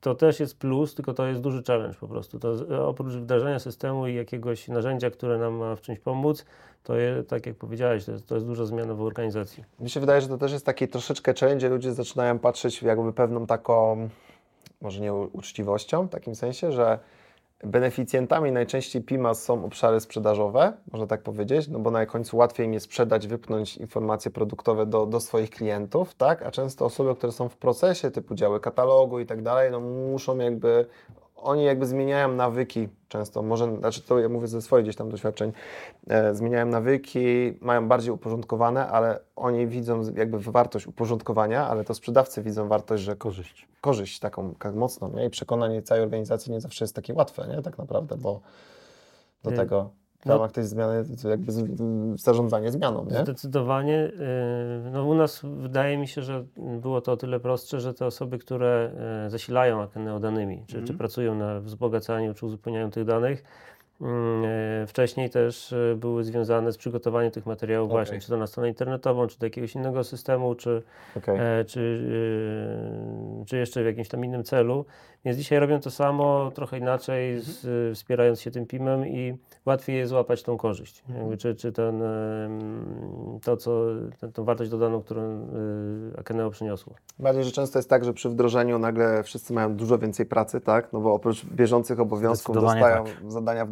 to też jest plus, tylko to jest duży challenge po prostu. To oprócz wdrażania systemu i jakiegoś narzędzia, które nam ma w czymś pomóc, to tak jak powiedziałeś, to jest, to jest duża zmiana w organizacji. Mi się wydaje, że to też jest taki troszeczkę challenge, ludzie zaczynają patrzeć jakby pewną taką, może nie uczciwością, w takim sensie, że Beneficjentami najczęściej PIMA są obszary sprzedażowe, można tak powiedzieć, no bo na końcu łatwiej im jest sprzedać, wypchnąć informacje produktowe do, do swoich klientów, tak? A często osoby, które są w procesie, typu działy katalogu i tak dalej, no muszą jakby oni jakby zmieniają nawyki często, może, znaczy to ja mówię ze swoich gdzieś tam doświadczeń, e, zmieniają nawyki, mają bardziej uporządkowane, ale oni widzą jakby wartość uporządkowania, ale to sprzedawcy widzą wartość, że korzyść, korzyść taką tak mocną, nie? I przekonanie całej organizacji nie zawsze jest takie łatwe, nie? Tak naprawdę, bo do y, tego w no. ramach tej zmiany to jakby zarządzanie zmianą, nie? Zdecydowanie. Y, no u nas wydaje mi się, że było to o tyle prostsze, że te osoby, które y, zasilają Akeneo danymi, czy, mm. czy pracują na wzbogacaniu, czy uzupełnianiu tych danych, wcześniej też e, były związane z przygotowaniem tych materiałów okay. właśnie, czy to na stronę internetową, czy do jakiegoś innego systemu, czy, okay. e, czy, e, czy jeszcze w jakimś tam innym celu. Więc dzisiaj robią to samo, trochę inaczej, mhm. z, wspierając się tym PIM-em i łatwiej jest złapać tą korzyść, mhm. jakby, czy, czy ten, to, co, tę, tą wartość dodaną, którą e, Akeneo przyniosło. Bardziej, że często jest tak, że przy wdrożeniu nagle wszyscy mają dużo więcej pracy, tak? No bo oprócz bieżących obowiązków dostają tak. zadania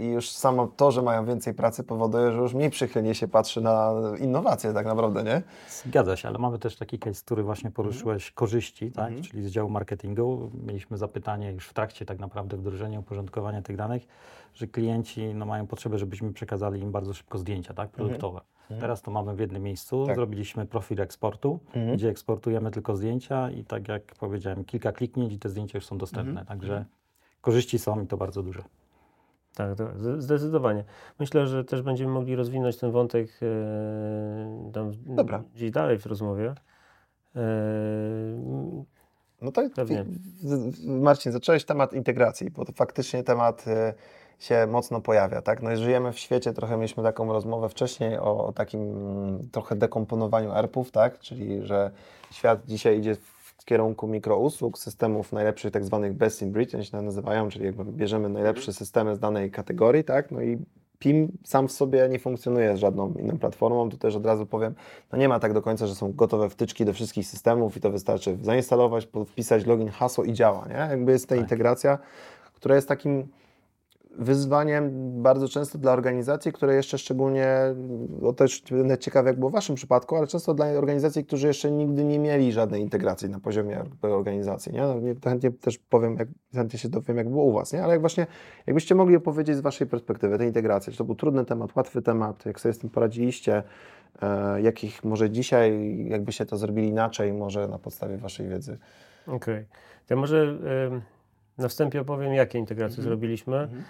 i już samo to, że mają więcej pracy powoduje, że już mniej przychylnie się patrzy na innowacje tak naprawdę, nie? Zgadza się, ale mamy też taki case, który właśnie poruszyłeś, mhm. korzyści, tak? Mhm. Czyli z działu marketingu. Mieliśmy zapytanie już w trakcie tak naprawdę wdrożenia, uporządkowania tych danych, że klienci no, mają potrzebę, żebyśmy przekazali im bardzo szybko zdjęcia, tak? Mhm. Produktowe. Mhm. Teraz to mamy w jednym miejscu. Tak. Zrobiliśmy profil eksportu, mhm. gdzie eksportujemy tylko zdjęcia i tak jak powiedziałem, kilka kliknięć i te zdjęcia już są dostępne. Mhm. Także korzyści są i to bardzo duże. Tak, tak, zdecydowanie. Myślę, że też będziemy mogli rozwinąć ten wątek e, tam Dobra. gdzieś dalej w rozmowie. E, no to Pewnie. Marcin, zacząłeś temat integracji, bo to faktycznie temat e, się mocno pojawia, tak? No i żyjemy w świecie, trochę mieliśmy taką rozmowę wcześniej o, o takim mm, trochę dekomponowaniu ERP-ów, tak? Czyli, że świat dzisiaj idzie w kierunku mikrousług, systemów najlepszych, tak zwanych best in breed, oni się nazywają, czyli jakby bierzemy najlepsze mhm. systemy z danej kategorii, tak? No i PIM sam w sobie nie funkcjonuje z żadną inną platformą. Tu też od razu powiem, no nie ma tak do końca, że są gotowe wtyczki do wszystkich systemów i to wystarczy zainstalować, wpisać login, hasło i działa, nie? Jakby jest ta tak. integracja, która jest takim wyzwaniem bardzo często dla organizacji, które jeszcze szczególnie, bo też będę ciekaw jak było w Waszym przypadku, ale często dla organizacji, którzy jeszcze nigdy nie mieli żadnej integracji na poziomie organizacji, nie? No, chętnie też powiem, jak, chętnie się dowiem jak było u Was, nie? Ale jak właśnie, jakbyście mogli opowiedzieć z Waszej perspektywy tej integracji, czy to był trudny temat, łatwy temat, jak sobie z tym poradziliście, e, jakich może dzisiaj, jakbyście to zrobili inaczej, może na podstawie Waszej wiedzy? Okej. Okay. Ja może... Y na wstępie opowiem, jakie integracje mhm. zrobiliśmy. Mhm.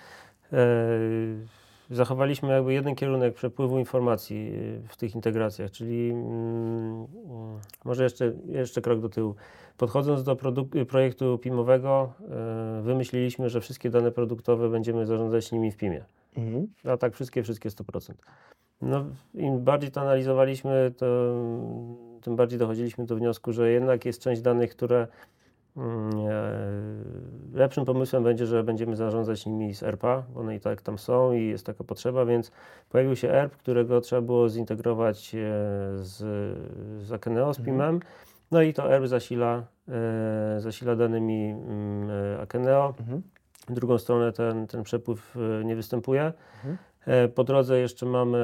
E, zachowaliśmy jakby jeden kierunek przepływu informacji e, w tych integracjach, czyli mm, może jeszcze, jeszcze krok do tyłu. Podchodząc do projektu PIM-owego, e, wymyśliliśmy, że wszystkie dane produktowe będziemy zarządzać nimi w PIM-ie. Mhm. A tak wszystkie, wszystkie 100%. No, Im bardziej to analizowaliśmy, to tym bardziej dochodziliśmy do wniosku, że jednak jest część danych, które lepszym pomysłem będzie, że będziemy zarządzać nimi z ERPA, bo one i tak tam są i jest taka potrzeba, więc pojawił się ERP, którego trzeba było zintegrować e, z, z Akeneo, z PIM-em. Mhm. No i to ERP zasila, e, zasila danymi mm, Akeneo. Mhm. W drugą stronę ten, ten przepływ nie występuje. Mhm. Po drodze jeszcze mamy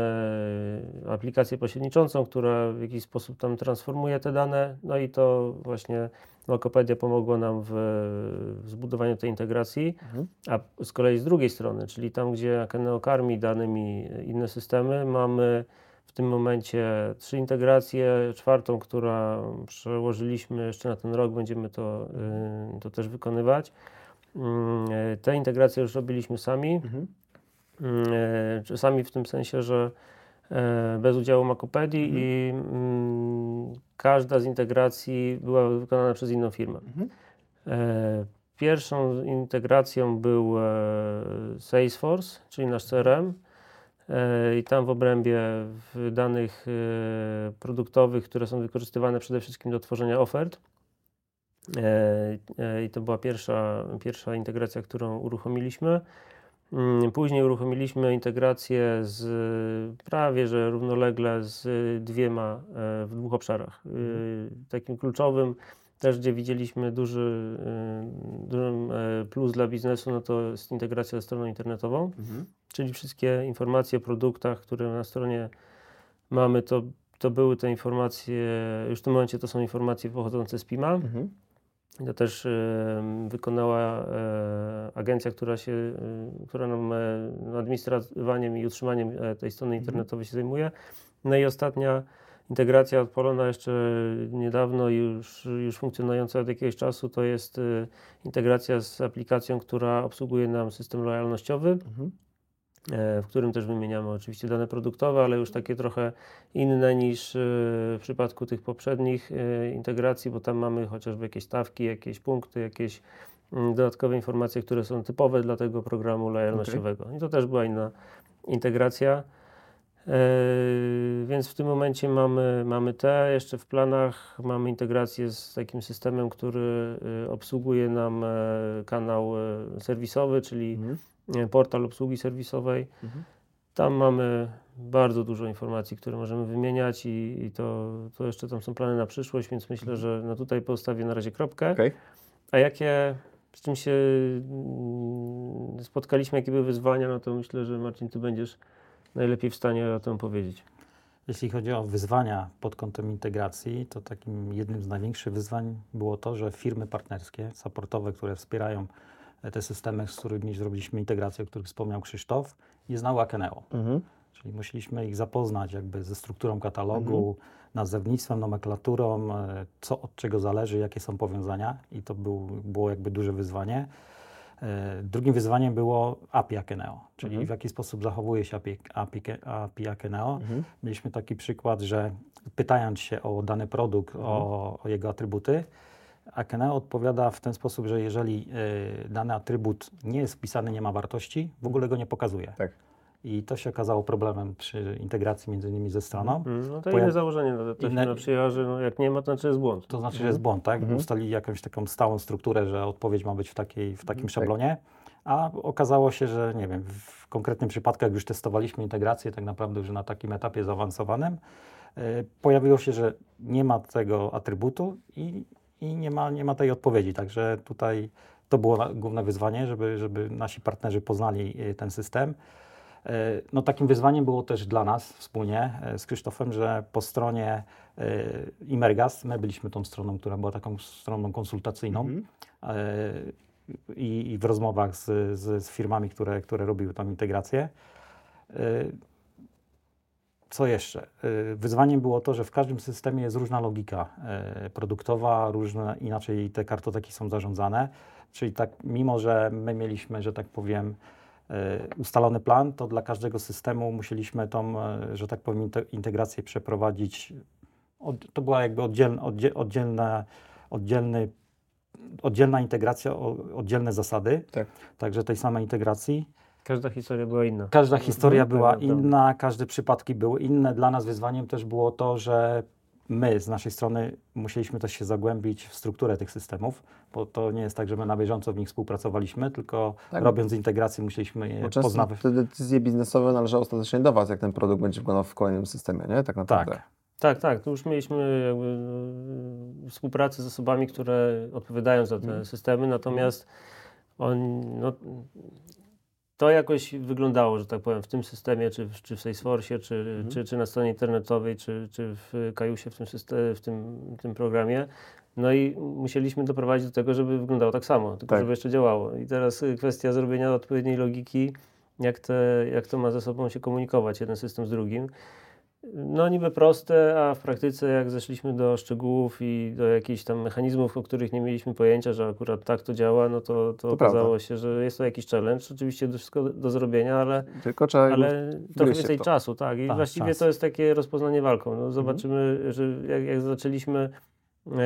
aplikację pośredniczącą, która w jakiś sposób tam transformuje te dane, no i to właśnie Lokopedia pomogła nam w, zbudowaniu tej integracji, mhm. a z kolei z drugiej strony, czyli tam, gdzie Akeneo karmi danymi inne systemy, mamy w tym momencie trzy integracje, czwartą, która przełożyliśmy jeszcze na ten rok, będziemy to, y, to też wykonywać. Mm, te integracje już robiliśmy sami. Mhm. Mm, e, czasami w tym sensie, że bez udziału Makopedii mhm. i mm, każda z integracji była wykonana przez inną firmę. Mhm. E, pierwszą integracją był Salesforce, czyli nasz CRM. I tam w obrębie danych produktowych, które są wykorzystywane przede wszystkim do tworzenia ofert. I to była pierwsza, pierwsza integracja, którą uruchomiliśmy. Mm, później uruchomiliśmy integrację z prawie że równolegle z dwiema e, w dwóch obszarach. Mhm. Takim kluczowym, też gdzie widzieliśmy duży, e, duży plus dla biznesu, no to jest integracja ze stroną internetową, mhm. czyli wszystkie informacje o produktach, które na stronie mamy, to, to były te informacje, już w tym momencie to są informacje pochodzące z PIMA. Mhm. To też wykonała e, agencja, która się, e, która nam e, administrowaniem i utrzymaniem tej strony mhm. internetowej się zajmuje. No i ostatnia integracja odpalona jeszcze niedawno już, już funkcjonująca od jakiegoś czasu to jest integracja z aplikacją, która obsługuje nam system lojalnościowy. Mhm. E, w którym też wymieniamy oczywiście dane produktowe, ale już takie trochę inne niż e, w przypadku tych poprzednich e, integracji, bo tam mamy chociażby jakieś stawki, jakieś punkty, jakieś mm, dodatkowe informacje, które są typowe dla tego programu lojalnościowego. Okay. I to też była inna integracja. Yy, więc w tym momencie mamy, mamy te, jeszcze w planach mamy integrację z takim systemem, który obsługuje nam kanał serwisowy, czyli mhm. Portal obsługi serwisowej. Mhm. Tam mamy bardzo dużo informacji, które możemy wymieniać i, i, to, to jeszcze tam są plany na przyszłość, więc myślę, mhm. że no tutaj postawię na razie kropkę. Okay. A jakie, z czym się mm, spotkaliśmy, jakie były wyzwania, no to myślę, że Marcin, ty będziesz najlepiej w stanie o tym powiedzieć. Jeśli chodzi o wyzwania pod kątem integracji, to takim jednym z największych wyzwań było to, że firmy partnerskie, supportowe, które wspierają te systemy, z którymi zrobiliśmy integrację, o których wspomniał Krzysztof, nie znały Akeneo. Mhm. Czyli musieliśmy ich zapoznać jakby ze strukturą katalogu, mhm. nazewnictwem, nomenklaturą, e, co od czego zależy, jakie są powiązania i to był, było jakby duże wyzwanie. E, drugim wyzwaniem było API Akeneo, czyli mhm. w jaki sposób zachowuje się API, API, API Akeneo. Mhm. Mieliśmy taki przykład, że pytając się o dany produkt, mhm. o, o, jego atrybuty, Akeneo odpowiada w ten sposób, że jeżeli y, dany atrybut nie jest wpisany, nie ma wartości, w ogóle go nie pokazuje. Tak. I to się okazało problemem przy integracji między innymi ze stroną. Mm, no to inne założenie no, to inne... przyjęła, że no, jak nie ma, to znaczy jest błąd. To znaczy, że jest błąd, tak? Mhm. Ustalili jakąś taką stałą strukturę, że odpowiedź ma być w, takiej, w takim mhm. szablonie, a okazało się, że nie wiem, w konkretnym przypadku, jak już testowaliśmy integrację, tak naprawdę już na takim etapie zaawansowanym, yy, pojawiło się, że nie ma tego atrybutu i, i nie, ma, nie ma tej odpowiedzi. Także tutaj to było główne wyzwanie, żeby, żeby nasi partnerzy poznali e, ten system. E, no, takim wyzwaniem było też dla nas wspólnie e, z Krzysztofem, że po stronie Imergas, my byliśmy tą stroną, która była taką stroną konsultacyjną mm -hmm. i, i, w rozmowach z, z, z, firmami, które, które robiły tam integrację. Co jeszcze? Wyzwaniem było to, że w każdym systemie jest różna logika produktowa, różne, inaczej te kartoteki są zarządzane. Czyli tak, mimo że my mieliśmy, że tak powiem, E, ustalony plan, to dla każdego systemu musieliśmy tą, że tak powiem, integrację przeprowadzić. To była jakby oddzielna, oddzielna, oddzielny, oddzielna integracja, oddzielne zasady, tak. także tej samej integracji. Każda historia była inna. Każda historia była inna, każde przypadki były inne. Dla nas wyzwaniem też było to, że my z naszej strony musieliśmy też się zagłębić w strukturę tych systemów, bo to nie jest tak, że my na bieżąco w nich współpracowaliśmy, tylko tak. robiąc integrację musieliśmy je bo poznawać. te decyzje biznesowe należały ostatecznie do Was, jak ten produkt będzie wyglądał w kolejnym systemie, nie? Tak naprawdę. Tak. Tak, tak. To już mieliśmy jakby no, współpracę z osobami, które odpowiadają za te hmm. systemy, natomiast on, no, to jakoś wyglądało, że tak powiem, w tym systemie, czy, w, czy w Salesforce, czy, mhm. czy, czy na stronie internetowej, czy, czy w Kajusie, w tym, systemie, w tym, tym programie. No i musieliśmy doprowadzić do tego, żeby wyglądało tak samo, tylko tak. żeby jeszcze działało. I teraz kwestia zrobienia odpowiedniej logiki, jak, te, jak to ma ze sobą się komunikować, jeden system z drugim. No niby proste, a w praktyce jak zeszliśmy do szczegółów i do jakichś tam mechanizmów, o których nie mieliśmy pojęcia, że akurat tak to działa, no to, to, to okazało prawda. się, że jest to jakiś challenge. Oczywiście to wszystko do zrobienia, ale, Tylko trzeba ale trochę więcej czasu, tak. I tak, właściwie czas. to jest takie rozpoznanie walką. No, zobaczymy, mhm. że jak, jak zaczęliśmy e,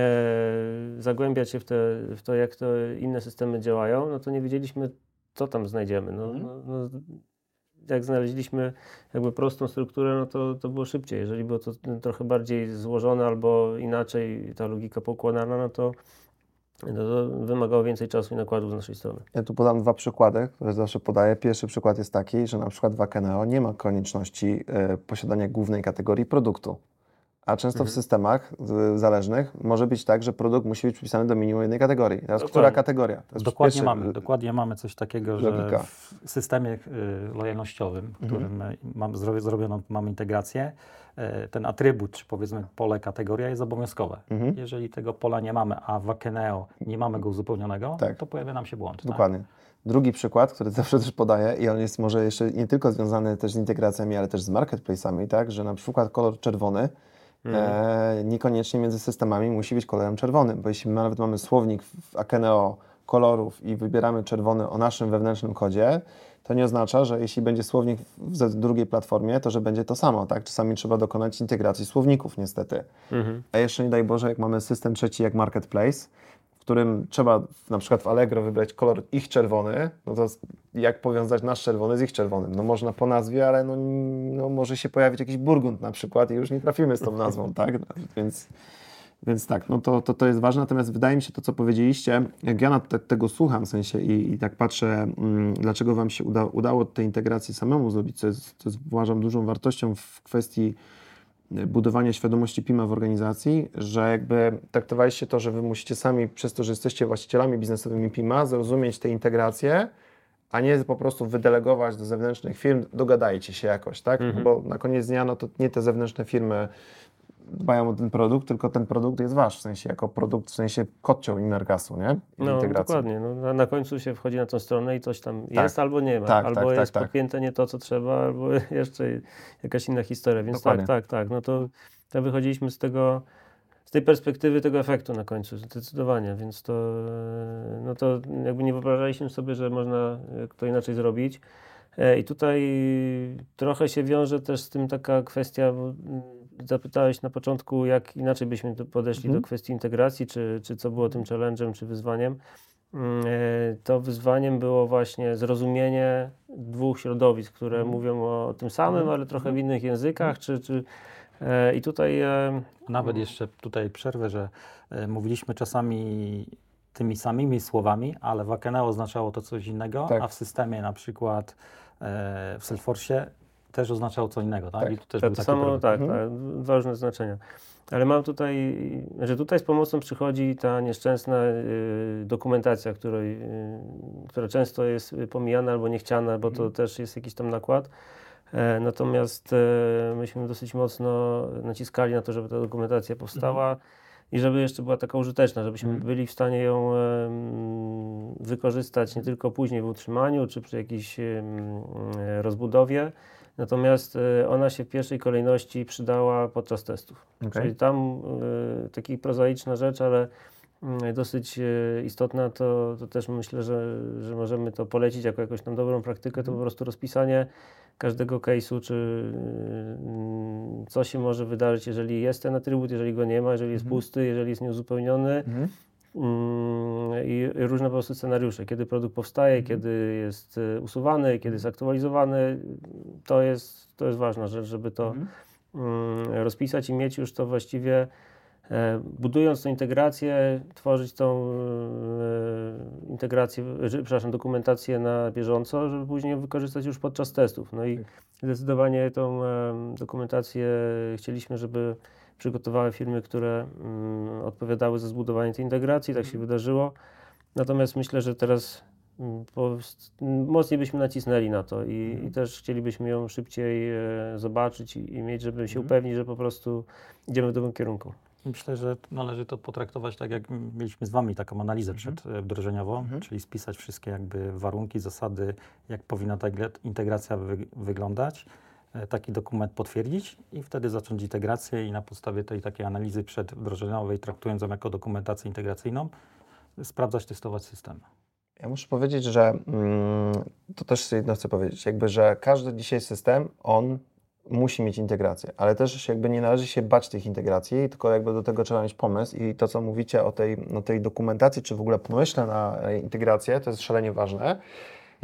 zagłębiać się w, te, w to, jak to inne systemy działają, no to nie wiedzieliśmy, co tam znajdziemy. No, mhm. no, no jak znaleźliśmy jakby prostą strukturę, no to, to było szybciej. Jeżeli było to trochę bardziej złożone albo inaczej ta logika poukładana, no to, no to wymagało więcej czasu i nakładów z naszej strony. Ja tu podam dwa przykłady, które zawsze podaję. Pierwszy przykład jest taki, że na przykład w Akeneo nie ma konieczności y, posiadania głównej kategorii produktu. A często mhm. w systemach zależnych może być tak, że produkt musi być przypisany do minimum jednej kategorii. Teraz dokładnie. która kategoria? Dokładnie mamy, dokładnie mamy coś takiego, logika. że w systemie y, lojalnościowym, w którym mhm. mam, zrobioną mamy integrację, y, ten atrybut, czy powiedzmy pole kategoria jest obowiązkowe. Mhm. Jeżeli tego pola nie mamy, a w Akeneo nie mamy go uzupełnionego, tak. to pojawia nam się błąd. Tak? Dokładnie. Tak? Drugi przykład, który <laughs> zawsze też podaję i on jest może jeszcze nie tylko związany też z integracjami, ale też z marketplace'ami, tak, że na przykład kolor czerwony E, niekoniecznie między systemami musi być kolorem czerwonym, bo jeśli my nawet mamy słownik w Akeneo kolorów i wybieramy czerwony o naszym wewnętrznym kodzie, to nie oznacza, że jeśli będzie słownik w drugiej platformie, to że będzie to samo, tak? Czasami trzeba dokonać integracji słowników niestety. Mhm. A jeszcze nie daj Boże, jak mamy system trzeci jak Marketplace, którym trzeba na przykład w Allegro wybrać kolor ich czerwony, no to jak powiązać nasz czerwony z ich czerwonym? No można po nazwie, ale no, no może się pojawić jakiś burgund na przykład i już nie trafimy z tą nazwą, tak? <laughs> Więc, więc tak, no to, to, to jest ważne, natomiast wydaje mi się to, co powiedzieliście, jak ja te, tego słucham w sensie i, i tak patrzę, mm, dlaczego Wam się uda, udało tej integracji samemu zrobić, co jest, co jest uważam dużą wartością w kwestii budowania świadomości PIMA w organizacji, że jakby traktowaliście to, że wy musicie sami, przez to, że jesteście właścicielami biznesowymi PIMA, zrozumieć te integracje, a nie po prostu wydelegować do zewnętrznych firm, dogadajcie się jakoś, tak? Mhm. Bo na koniec dnia, no to nie te zewnętrzne firmy dbają o ten produkt, tylko ten produkt jest wasz, w sensie jako produkt, w sensie kocioł Inergasu, nie? I no dokładnie, no, na, końcu się wchodzi na tą stronę i coś tam tak. jest albo nie ma, tak, albo tak, jest tak, tak. podpięte nie to, co trzeba, albo <laughs> jeszcze jakaś inna historia, więc dokładnie. tak, tak, tak, no to, to wychodziliśmy z tego, z tej perspektywy tego efektu na końcu, zdecydowanie, więc to, no to jakby nie wyobrażaliśmy sobie, że można to inaczej zrobić. E, I tutaj trochę się wiąże też z tym taka kwestia, zapytałeś na początku, jak inaczej byśmy podeszli mhm. do kwestii integracji, czy, czy co było tym challenge'em, czy wyzwaniem. Mm, e, to wyzwaniem było właśnie zrozumienie dwóch środowisk, które mhm. mówią o tym samym, mhm. ale trochę w innych językach, czy, czy e, i tutaj... E, Nawet jeszcze tutaj przerwę, że mówiliśmy czasami tymi samymi słowami, ale w Akeneo oznaczało to coś innego, tak. a w systemie na przykład w Salesforce też oznaczało co innego, tak? tak. I tu też to samo, tak, mhm. tak, ważne znaczenia. Ale mam tutaj, że tutaj z pomocą przychodzi ta nieszczęsna y, dokumentacja, której, y, która często jest pomijana albo niechciana, bo to mhm. też jest jakiś tam nakład. E, natomiast e, myśmy dosyć mocno naciskali na to, żeby ta dokumentacja powstała mhm. i żeby jeszcze była taka użyteczna, żebyśmy mhm. byli w stanie ją wykorzystać nie tylko później w utrzymaniu czy przy jakiejś rozbudowie, Natomiast y, ona się w pierwszej kolejności przydała podczas testów. Okay. Czyli tam y, taka prozaiczna rzecz, ale y, dosyć y, istotna, to, to też myślę, że, że możemy to polecić jako jakąś tam dobrą praktykę, to po mhm. prostu rozpisanie każdego case'u, czy co się może wydarzyć, jeżeli jest ten atrybut, jeżeli go nie ma, jeżeli jest mhm. pusty, jeżeli jest nieuzupełniony. Mhm. Mm, i różne po prostu scenariusze, kiedy produkt powstaje, mhm. kiedy jest e, usuwany, kiedy jest aktualizowany, to jest, to jest ważna rzecz, żeby to mhm. Mm, rozpisać i mieć już to właściwie, e, budując tę integrację, tworzyć tą e, integrację, przepraszam, dokumentację na bieżąco, żeby później wykorzystać już podczas testów. No i tak. zdecydowanie tą dokumentację chcieliśmy, żeby przygotowały firmy, które mm, odpowiadały za zbudowanie tej integracji, tak się mhm. wydarzyło. Natomiast myślę, że teraz mm, po, mocniej byśmy nacisnęli na to i, mhm. i też chcielibyśmy ją szybciej e, zobaczyć i, i, mieć, żeby się mhm. upewnić, że po prostu idziemy w dobrym kierunku. Myślę, że należy to potraktować tak, jak mieliśmy z Wami taką analizę mhm. przedwdrożeniową, mhm. czyli spisać wszystkie jakby warunki, zasady, jak powinna ta integracja wy wyglądać E, taki dokument potwierdzić i wtedy zacząć integrację i na podstawie tej takiej analizy przedwdrożeniowej, traktując ją jako dokumentację integracyjną, sprawdzać, testować system. Ja muszę powiedzieć, że mm, to też jedno chcę powiedzieć, jakby, że każdy dzisiaj system, on musi mieć integrację, ale też jakby nie należy się bać tych integracji, tylko jakby do tego trzeba mieć pomysł i to, co mówicie o tej, o tej dokumentacji, czy w ogóle pomyśle na integrację, to jest szalenie ważne.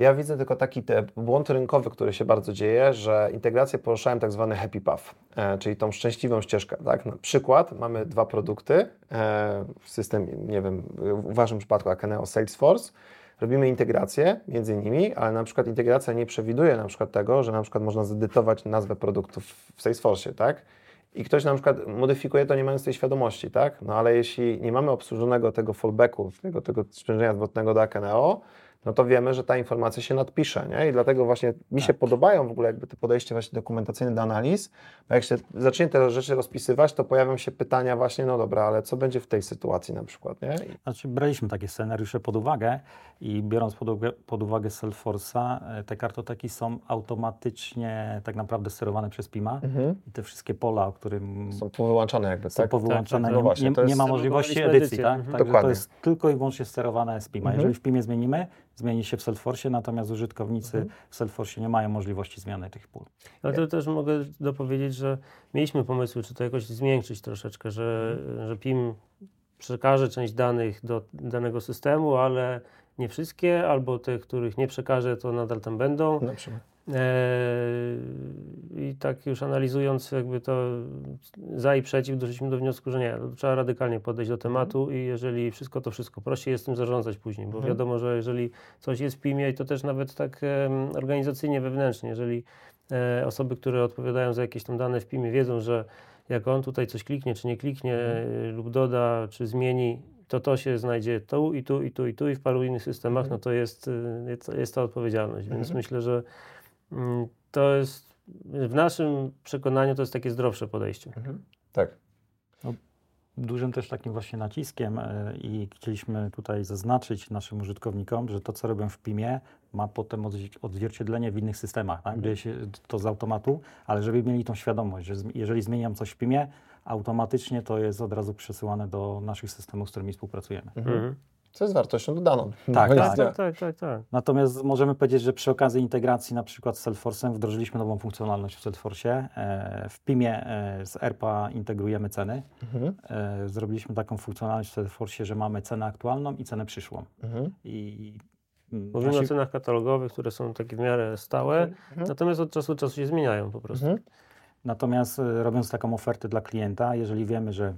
Ja widzę tylko taki błąd rynkowy, który się bardzo dzieje, że integrację poruszałem tak zwany happy path, e, czyli tą szczęśliwą ścieżkę. Tak? Na przykład mamy dwa produkty, e, system, nie wiem, w Waszym przypadku Akeneo Salesforce, robimy integrację między nimi, ale na przykład integracja nie przewiduje na przykład tego, że na przykład można zedytować nazwę produktów w Salesforce, tak? I ktoś na przykład modyfikuje to nie mając tej świadomości, tak? No ale jeśli nie mamy obsłużonego tego fallbacku, tego, tego sprzężenia zwrotnego do Akeneo, no to wiemy, że ta informacja się nadpisze, nie? I dlatego właśnie mi tak. się podobają w ogóle jakby te podejście właśnie dokuentacyjne do analiz, bo jak się zacznie te rzeczy rozpisywać, to pojawią się pytania właśnie, no dobra, ale co będzie w tej sytuacji na przykład, nie? Znaczy braliśmy takie scenariusze pod uwagę i biorąc pod, uwagę, pod uwagę Salesforce'a, e, te kartoteki są automatycznie tak naprawdę sterowane przez PIMA mhm. i te wszystkie pola, o którym... Są powyłączane jakby, Są tak? powyłączane, tak, tak, no właśnie, nie, nie ma możliwości edycji, tak? tak Dokładnie. To jest tylko i wyłącznie sterowane z PIMA. Mhm. Jeżeli w PIMie zmienimy, zmieni się w Salesforce, natomiast użytkownicy mhm. w Salesforce nie mają możliwości zmiany tych pól. Ale to też mogę dopowiedzieć, że mieliśmy pomysły, czy to jakoś zmiękczyć troszeczkę, że, mhm. że PIM przekaże część danych do danego systemu, ale nie wszystkie, albo te, których nie przekaże, to nadal tam będą. Na przykład. Eee, I tak już analizując jakby to za i przeciw, doszliśmy do wniosku, że nie, trzeba radykalnie podejść do tematu i jeżeli wszystko to wszystko prościej jest tym zarządzać później, bo Mhm. wiadomo, że jeżeli coś jest w PIM-ie to też nawet tak organizacyjnie, wewnętrznie, jeżeli e, osoby, które odpowiadają za jakieś tam dane w PIM-ie wiedzą, że jak on tutaj coś kliknie, czy nie kliknie Mhm. e, lub doda, czy zmieni, to to się znajdzie tu i tu i tu i tu i w paru innych systemach, Mhm. no to jest, y, jest, jest ta odpowiedzialność, więc Mhm. myślę, że To jest, w naszym przekonaniu, to jest takie zdrowsze podejście. Tak. Dużym też takim właśnie naciskiem e, i chcieliśmy tutaj zaznaczyć naszym użytkownikom, że to, co robią w PIM-ie, ma potem odzwi- odzwierciedlenie w innych systemach, tak? dzieje się to z automatu, ale żeby mieli tą świadomość, że jeżeli zmieniam coś w PIM-ie, automatycznie to jest od razu przesyłane do naszych systemów, z którymi współpracujemy. Mhm. Co jest wartością dodaną. Tak, No, tak. Tak, tak, tak, tak. Natomiast możemy powiedzieć, że przy okazji integracji na przykład z Salesforce'em wdrożyliśmy nową funkcjonalność w Salesforce'ie. E, W PIM-ie e, z ERPA integrujemy ceny. Mhm. E, Zrobiliśmy taką funkcjonalność w Salesforce'ie, że mamy cenę aktualną i cenę przyszłą. Mhm. I Mówimy nasi- o cenach katalogowych, które są takie w miarę stałe, Mhm. natomiast od czasu do czasu się zmieniają po prostu. Mhm. Natomiast robiąc taką ofertę dla klienta, jeżeli wiemy, że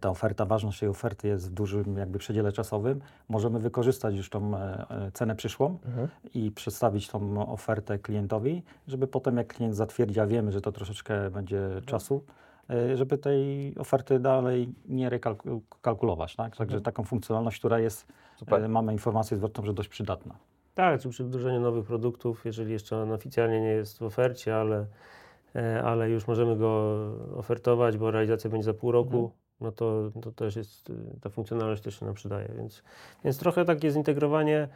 ta oferta, ważność tej oferty jest w dużym jakby przedziale czasowym, możemy wykorzystać już tą e, e, cenę przyszłą Mhm. i przedstawić tą ofertę klientowi, żeby potem jak klient zatwierdzi, a wiemy, że to troszeczkę będzie czasu, e, żeby tej oferty dalej nie rekalkulować. Tak? Także Mhm. taką funkcjonalność, która jest, Super. e, mamy informację zwrotną, że dość przydatna. Tak, czy przy wdrożeniu nowych produktów, jeżeli jeszcze on oficjalnie nie jest w ofercie, ale, e, ale już możemy go ofertować, bo realizacja będzie za pół roku, Mhm. No to, to też jest, y, ta funkcjonalność też się nam przydaje. Więc, więc trochę takie zintegrowanie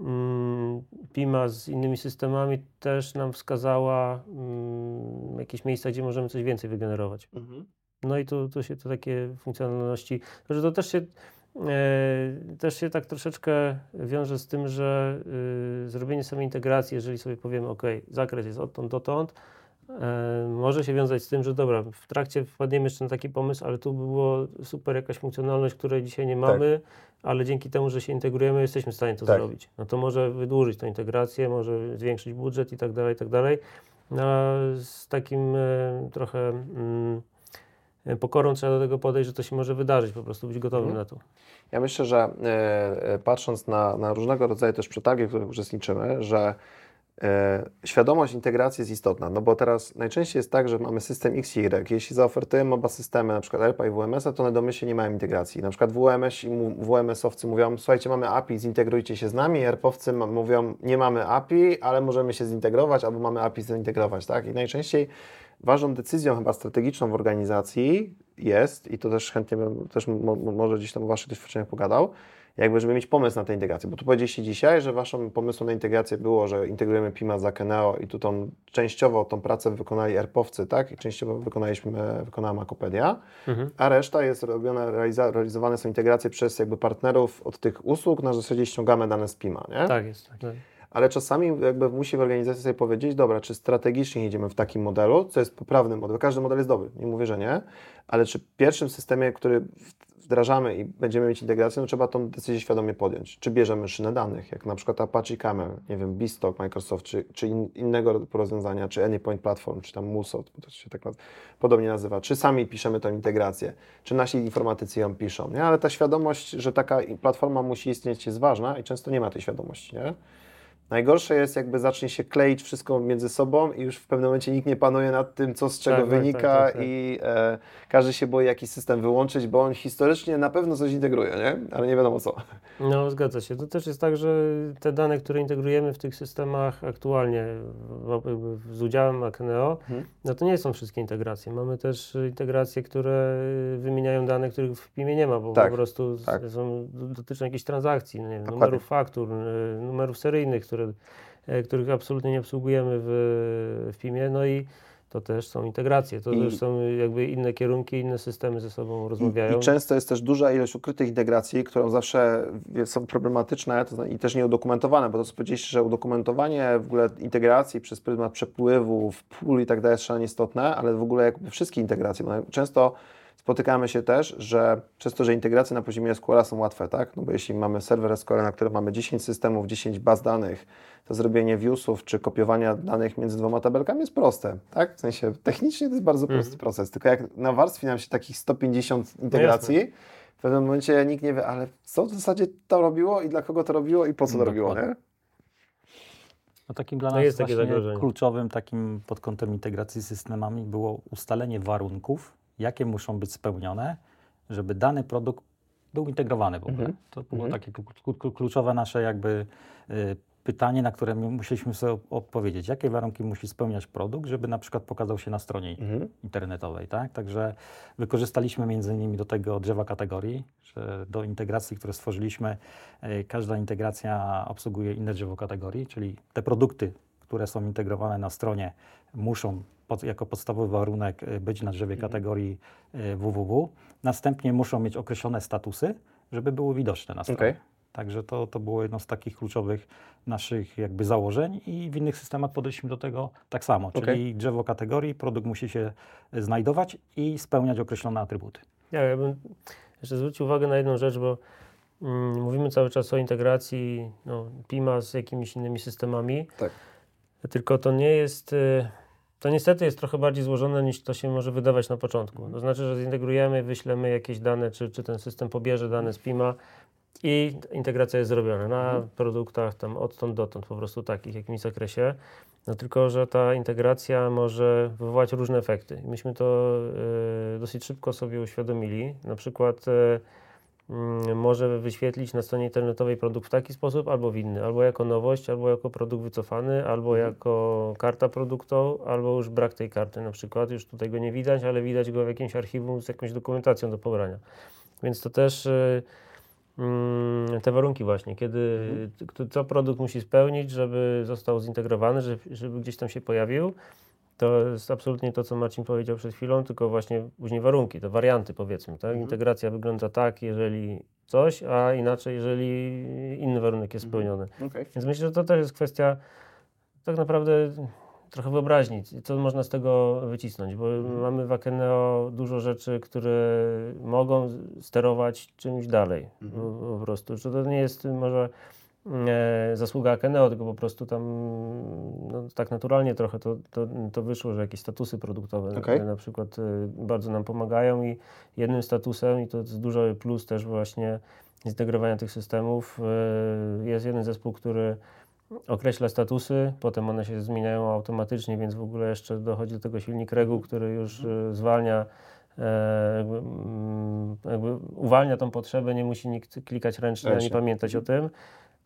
mm, PIMA z innymi systemami też nam wskazała mm, jakieś miejsca, gdzie możemy coś więcej wygenerować. Mhm. No i tu, tu się to takie funkcjonalności, że to też się, e, też się tak troszeczkę wiąże z tym, że y, zrobienie samej integracji, jeżeli sobie powiemy, ok, zakres jest odtąd dotąd, może się wiązać z tym, że dobra, w trakcie wpadniemy jeszcze na taki pomysł, ale tu by było super jakaś funkcjonalność, której dzisiaj nie mamy, ale dzięki temu, że się integrujemy, jesteśmy w stanie to Tak. zrobić. No to może wydłużyć tę integrację, może zwiększyć budżet i tak dalej, i tak dalej. No, a z takim e, trochę mm, e, pokorą trzeba do tego podejść, że to się może wydarzyć, po prostu być gotowym Mhm. na to. Ja myślę, że e, e, patrząc na, na różnego rodzaju też przetargi, w których uczestniczymy, że e, świadomość integracji jest istotna, no bo teraz najczęściej jest tak, że mamy system X i Y. Jeśli zaofertujemy oba systemy, na przykład ERPA i WMS-a, to one domyślnie nie mają integracji. Na przykład WMS, i WMS-owcy mówią, słuchajcie, mamy API, zintegrujcie się z nami, ERP-owcy mówią, nie mamy API, ale możemy się zintegrować, albo mamy API zintegrować, tak? I najczęściej ważną decyzją chyba strategiczną w organizacji jest, i to też chętnie bym też mo, mo- może gdzieś tam o Waszych doświadczeniach pogadał, jakby żeby mieć pomysł na tę integrację, bo tu powiedzieliście dzisiaj, że Waszym pomysłem na integrację było, że integrujemy Pima z Akeneo i tu tą, częściowo tą pracę wykonali ERP-owcy, tak, i częściowo wykonaliśmy, wykonała Makopedia, Mhm. a reszta jest robiona, realiza, realizowane są integracje przez jakby partnerów od tych usług, na zasadzie ściągamy dane z Pima, nie? Tak jest. Tak. Ale czasami jakby musi w organizacji sobie powiedzieć, dobra, czy strategicznie idziemy w takim modelu, co jest poprawny model. Każdy model jest dobry, nie mówię, że nie, ale czy w pierwszym systemie, który w- wdrażamy i będziemy mieć integrację, no trzeba tą decyzję świadomie podjąć. Czy bierzemy szynę danych, jak na przykład Apache Camel, nie wiem, Beanstalk, Microsoft, czy, czy in, innego rozwiązania, czy Anypoint Platform, czy tam MuleSoft, bo to się tak podobnie nazywa. Czy sami piszemy tę integrację, czy nasi informatycy ją piszą, nie? Ale ta świadomość, że taka platforma musi istnieć jest ważna i często nie ma tej świadomości, nie? Najgorsze jest, jakby zacznie się kleić wszystko między sobą i już w pewnym momencie nikt nie panuje nad tym, co z czego Tak, tak, wynika tak, tak, tak. i e, każdy się boi jakiś system wyłączyć, bo on historycznie na pewno coś integruje, nie? Ale nie wiadomo co. No, zgadza się. To też jest tak, że te dane, które integrujemy w tych systemach aktualnie w, z udziałem Akeneo, Mhm. no to nie są wszystkie integracje. Mamy też integracje, które wymieniają dane, których w PIM-ie nie ma, bo Tak, po prostu są, dotyczą jakichś transakcji, no nie wiem, numerów faktur, y, numerów seryjnych, które, e, których absolutnie nie obsługujemy w, w PIM-ie. No i to też są integracje, to I- też są jakby inne kierunki, inne systemy ze sobą I, rozmawiają. I często jest też duża ilość ukrytych integracji, które zawsze są problematyczne i też nieudokumentowane, bo to co powiedzieliście, że udokumentowanie w ogóle integracji przez pryzmat przepływów, pól i tak dalej jest szalenie istotne, ale w ogóle jakby wszystkie integracje, bo często spotykamy się też, że przez to, że integracje na poziomie SQL są łatwe, tak? No bo jeśli mamy serwer SQL, na którym mamy 10 systemów, 10 baz danych, to zrobienie viewsów czy kopiowania danych między dwoma tabelkami jest proste, tak? W sensie technicznie to jest bardzo prosty mm. proces, tylko jak nawarstwi nam się takich 150 integracji, no w pewnym momencie nikt nie wie, ale co w zasadzie to robiło i dla kogo to robiło i po co to robiło, nie? No takim dla no nas jest właśnie kluczowym takim pod kątem integracji z systemami było ustalenie warunków, jakie muszą być spełnione, żeby dany produkt był integrowany w ogóle. Mhm. To było mhm. takie kluczowe nasze jakby y, pytanie, na które musieliśmy sobie odpowiedzieć. Jakie warunki musi spełniać produkt, żeby na przykład pokazał się na stronie mhm. internetowej, tak? Także wykorzystaliśmy między innymi do tego drzewa kategorii, że do integracji, które stworzyliśmy, y, każda integracja obsługuje inne drzewo kategorii, czyli te produkty, które są integrowane na stronie, muszą pod, jako podstawowy warunek y, być na drzewie mhm. kategorii www. Następnie muszą mieć określone statusy, żeby były widoczne na stronie. Okay. Także to, to było jedno z takich kluczowych naszych jakby założeń i w innych systemach podeszliśmy do tego tak samo, okay. czyli drzewo kategorii, produkt musi się znajdować i spełniać określone atrybuty. Ja, ja bym jeszcze zwrócił uwagę na jedną rzecz, bo mm, mówimy cały czas o integracji no, PIMA z jakimiś innymi systemami, tak. Tylko to nie jest... Y to niestety jest trochę bardziej złożone niż to się może wydawać na początku. To znaczy, że zintegrujemy, wyślemy jakieś dane, czy, czy ten system pobierze dane z PIMA i integracja jest zrobiona na mhm. produktach tam odtąd dotąd, po prostu takich, jakimś zakresie. No tylko, że ta integracja może wywołać różne efekty. myśmy to y, dosyć szybko sobie uświadomili. Na przykład y, może wyświetlić na stronie internetowej produkt w taki sposób albo w inny, albo jako nowość, albo jako produkt wycofany, albo mhm. jako karta produktowa, albo już brak tej karty na przykład, już tutaj go nie widać, ale widać go w jakimś archiwum z jakąś dokumentacją do pobrania. Więc to też y, mm, te warunki właśnie, kiedy mhm. co produkt musi spełnić, żeby został zintegrowany, żeby, żeby gdzieś tam się pojawił, to jest absolutnie to, co Marcin powiedział przed chwilą, tylko właśnie później warunki, to warianty powiedzmy. Tak? Mhm. Integracja wygląda tak, jeżeli coś, a inaczej, jeżeli inny warunek jest mhm. spełniony. Okay. Więc myślę, że to też jest kwestia tak naprawdę trochę wyobraźni, co można z tego wycisnąć, bo mhm. mamy w Akeneo dużo rzeczy, które mogą sterować czymś dalej po, prostu. Czy to nie jest może zasługa Akeneo, tylko po prostu tam no, tak naturalnie trochę to, to, to wyszło, że jakieś statusy produktowe okay. na przykład e, bardzo nam pomagają i jednym statusem, i to jest duży plus też właśnie zintegrowania tych systemów, e, jest jeden zespół, który określa statusy, potem one się zmieniają automatycznie, więc w ogóle jeszcze dochodzi do tego silnik reguł, który już e, zwalnia e, jakby, mm, jakby uwalnia tą potrzebę, nie musi nikt klikać ręcznie ani pamiętać o tym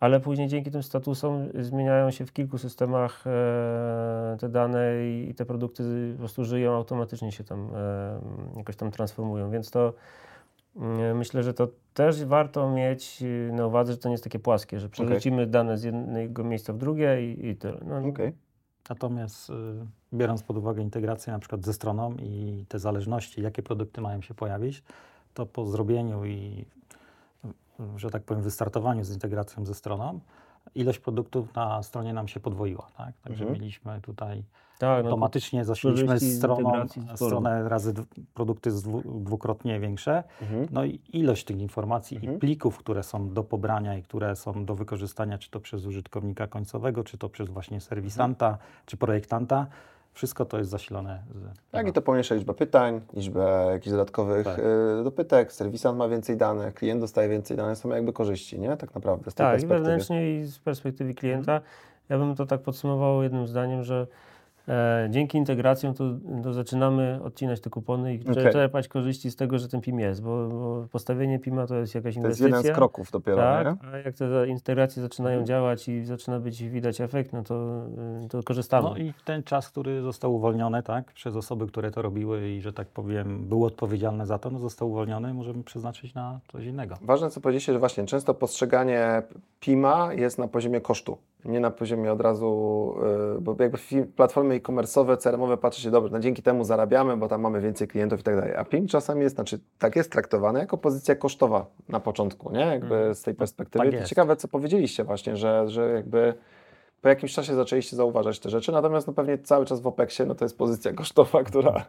ale później dzięki tym statusom zmieniają się w kilku systemach e, te dane i, te produkty po prostu żyją, automatycznie się tam e, jakoś tam transformują, więc to e, myślę, że to też warto mieć na uwadze, że to nie jest takie płaskie, że przerzucimy okay. dane z jednego miejsca w drugie i, i tyle. No, okay. Natomiast biorąc pod uwagę integrację na przykład ze stroną i te zależności, jakie produkty mają się pojawić, to po zrobieniu i że tak powiem, wystartowaniu z integracją ze stroną, ilość produktów na stronie nam się podwoiła. Tak? Także mhm. mieliśmy tutaj tak, no automatycznie zasililiśmy stroną, stronę razy produkty dwukrotnie większe. Mhm. No i ilość tych informacji mhm. i plików, które są do pobrania i które są do wykorzystania, czy to przez użytkownika końcowego, czy to przez właśnie serwisanta, mhm. czy projektanta, wszystko to jest zasilone. Z... Tak, i to pomniejsza liczbę pytań, liczbę jakichś dodatkowych tak. y, dopytek, serwisant ma więcej danych, klient dostaje więcej danych, są jakby korzyści, nie? Tak naprawdę. Z tej tak, i wewnętrznie i z perspektywy klienta. Ja bym to tak podsumował jednym zdaniem, że E, dzięki integracjom to, to, zaczynamy odcinać te kupony i okay. czerpać korzyści z tego, że ten PIM jest, bo, bo postawienie PIMA to jest jakaś inwestycja. To jest jeden z kroków dopiero, tak, nie? a jak te integracje zaczynają mhm. działać i zaczyna być widać efekt, no to, to korzystamy. No i ten czas, który został uwolniony tak, przez osoby, które to robiły i, że tak powiem, były odpowiedzialne za to, no został uwolniony, możemy przeznaczyć na coś innego. Ważne, co powiedzieliście, że właśnie często postrzeganie PIMA jest na poziomie kosztu nie na poziomie od razu, yy, bo jakby platformy e-commerce'owe, CRM-owe patrzy się, dobrze, no dzięki temu zarabiamy, bo tam mamy więcej klientów i tak dalej. A PIM czasami jest, znaczy tak jest traktowane jako pozycja kosztowa na początku, nie? Jakby mm. z tej perspektywy. Tak ciekawe, co powiedzieliście właśnie, że, że jakby po jakimś czasie zaczęliście zauważać te rzeczy, natomiast no pewnie cały czas w OPEX-ie no to jest pozycja kosztowa, <laughs> która,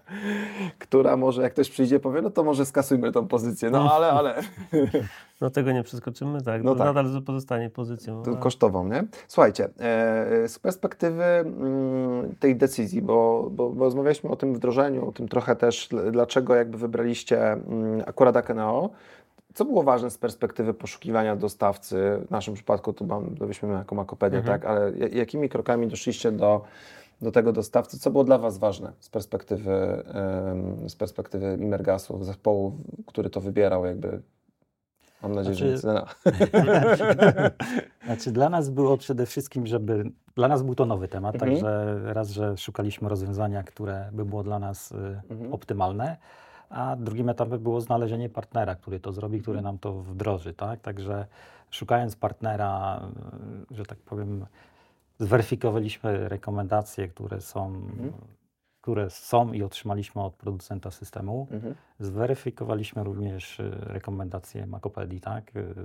która może jak ktoś przyjdzie powie, no to może skasujmy tą pozycję, no ale, <laughs> ale. No tego nie przeskoczymy, tak, no tak. nadal pozostanie pozycją. To kosztową, nie? Słuchajcie, e, z perspektywy mm, tej decyzji, bo, bo, bo rozmawialiśmy o tym wdrożeniu, o tym trochę też, dlaczego jakby wybraliście mm, akurat Akeneo, co było ważne z perspektywy poszukiwania dostawcy? W naszym przypadku to, mam, byśmy jako Makopedia, mhm. tak? Ale jakimi krokami doszliście do, do tego dostawcy? Co było dla Was ważne z perspektywy, z perspektywy Imergasu, zespołu, który to wybierał jakby? Mam nadzieję, znaczy, że cena. <laughs> znaczy dla nas było przede wszystkim, żeby... Dla nas był to nowy temat, mhm. także raz, że szukaliśmy rozwiązania, które by było dla nas y, mhm. optymalne, a drugim etapem było znalezienie partnera, który to zrobi, który nam to wdroży, tak? Także szukając partnera, y, że tak powiem, zweryfikowaliśmy rekomendacje, które są, mhm. które są i otrzymaliśmy od producenta systemu. Mhm. Zweryfikowaliśmy również y, rekomendacje Makopedii, tak? Y,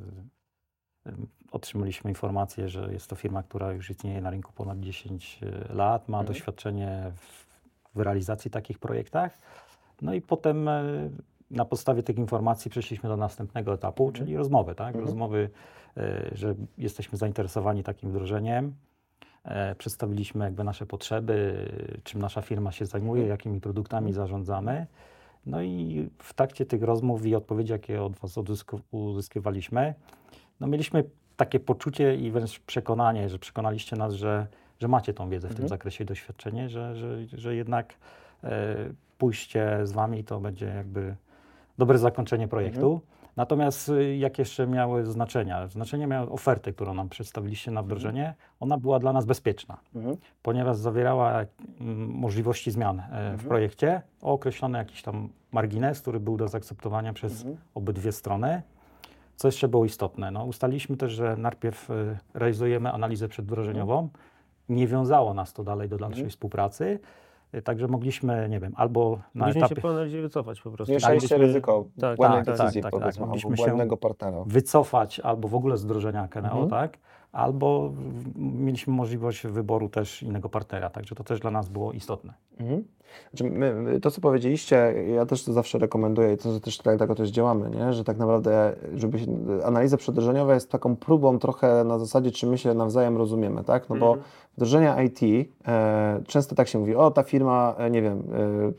otrzymaliśmy informację, że jest to firma, która już istnieje na rynku ponad 10 lat, ma mhm. doświadczenie w, w realizacji takich projektach no i potem e, na podstawie tych informacji przeszliśmy do następnego etapu, mhm. czyli rozmowy, tak? Mhm. Rozmowy, e, że jesteśmy zainteresowani takim wdrożeniem. E, przedstawiliśmy jakby nasze potrzeby, czym nasza firma się zajmuje, mhm. jakimi produktami zarządzamy. No i w trakcie tych rozmów i odpowiedzi, jakie od Was uzyskiwaliśmy, no mieliśmy takie poczucie i wręcz przekonanie, że przekonaliście nas, że, że macie tą wiedzę w tym zakresie i doświadczenie, że, że, że jednak pójście z Wami to będzie jakby dobre zakończenie projektu. Mhm. Natomiast y, jak jeszcze miały znaczenia? Znaczenie miały oferty, którą nam przedstawiliście na wdrożenie. Ona była dla nas bezpieczna, mhm. ponieważ zawierała mm, możliwości zmian e, mhm. w projekcie o określony jakiś tam margines, który był do zaakceptowania przez mhm. obydwie strony. Co jeszcze było istotne? No, ustaliliśmy też, że najpierw y, realizujemy analizę przedwdrożeniową. Mhm. Nie wiązało nas to dalej do dalszej mhm. współpracy. Y, także mogliśmy, nie wiem, albo na mogliśmy etapie... się wycofać po prostu. Zmniejszaliście ryzyko tak, błędnej tak, decyzji, tak, tak, powiedzmy, tak. Mogliśmy błędnego partnera. wycofać albo w ogóle z wdrożenia KNO, mhm. tak? Albo mieliśmy możliwość wyboru też innego partnera, także to też dla nas było istotne. Mhm. Znaczy my, to, co powiedzieliście, ja też to zawsze rekomenduję i to też tak, tak też działamy, nie? że tak naprawdę żeby się, analiza przedrżeniowa jest taką próbą trochę na zasadzie, czy my się nawzajem rozumiemy, tak? No bo mhm. wdrożenia IT, e, często tak się mówi, o ta firma, e, nie wiem, e,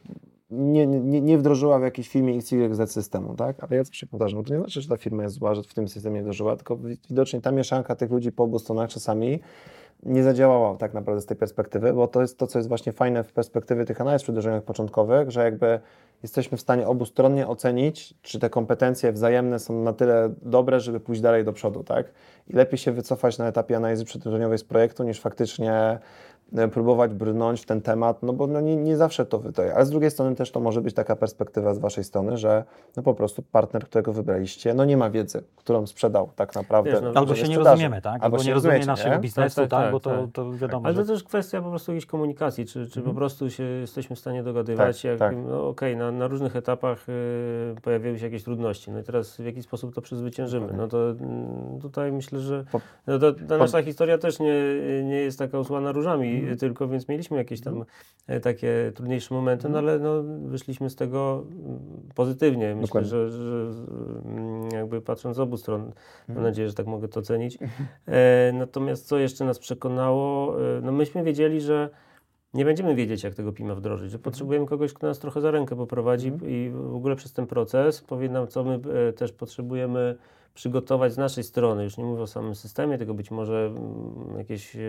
nie, nie, nie wdrożyła w jakiejś firmie XYZ systemu, tak? Ale ja zawsze powtarzam, to nie znaczy, że ta firma jest zła, że w tym systemie wdrożyła, tylko widocznie ta mieszanka tych ludzi po obu stronach czasami nie zadziałała tak naprawdę z tej perspektywy, bo to jest to, co jest właśnie fajne w perspektywie tych analiz przedłużonych początkowych, że jakby jesteśmy w stanie obustronnie ocenić, czy te kompetencje wzajemne są na tyle dobre, żeby pójść dalej do przodu, tak? I lepiej się wycofać na etapie analizy przedłużeniowej z projektu, niż faktycznie próbować brnąć w ten temat, no bo no nie, nie zawsze to wydaje. Ale z drugiej strony też to może być taka perspektywa z Waszej strony, że no po prostu partner, którego wybraliście, no nie ma wiedzy, którą sprzedał tak naprawdę. Wiesz, no, albo się nie rozumiemy, tak? Albo, albo nie rozumie naszego nie? biznesu, tak, tak, tak, bo to, tak. to wiadomo. Ale to też kwestia po prostu jakiejś komunikacji, czy, czy po mhm. prostu się jesteśmy w stanie dogadywać, tak, jak, tak. no okej, okay, na, na, różnych etapach y, pojawiły się jakieś trudności, no i teraz w jaki sposób to przezwyciężymy. No to y, tutaj myślę, że no to, ta nasza historia też nie, nie jest taka usłana różami, mhm. tylko więc mieli mieliśmy jakieś tam mhm. e, takie trudniejsze momenty, no mhm. ale no, wyszliśmy z tego mm, pozytywnie. Myślę, że, że, mm, jakby patrząc z obu stron, mam mhm. nadzieję, że tak mogę to ocenić. E, natomiast co jeszcze nas przekonało, e, no myśmy wiedzieli, że nie będziemy wiedzieć, jak tego PIMA wdrożyć, że potrzebujemy kogoś, kto nas trochę za rękę poprowadzi i w ogóle przez ten proces powie nam, co my też potrzebujemy przygotować z naszej strony, już nie mówię o samym systemie, tylko być może mm, jakieś e,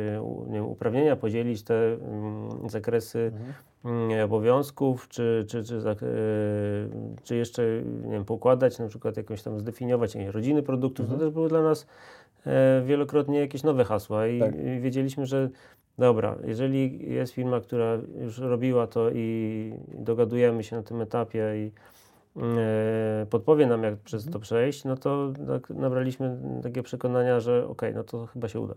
nie wiem, uprawnienia, podzielić te mm, zakresy mhm. Mm, obowiązków, czy, czy, czy, e, czy jeszcze nie wiem, pokładać, na przykład jakąś tam zdefiniować rodziny produktów. Mhm. To też były dla nas e, wielokrotnie jakieś nowe hasła i, tak. wiedzieliśmy, że dobra, jeżeli jest firma, która już robiła to i dogadujemy się na tym etapie i podpowie nam, jak przez to przejść, no to tak nabraliśmy takie przekonania, że okej, okay, no to chyba się uda.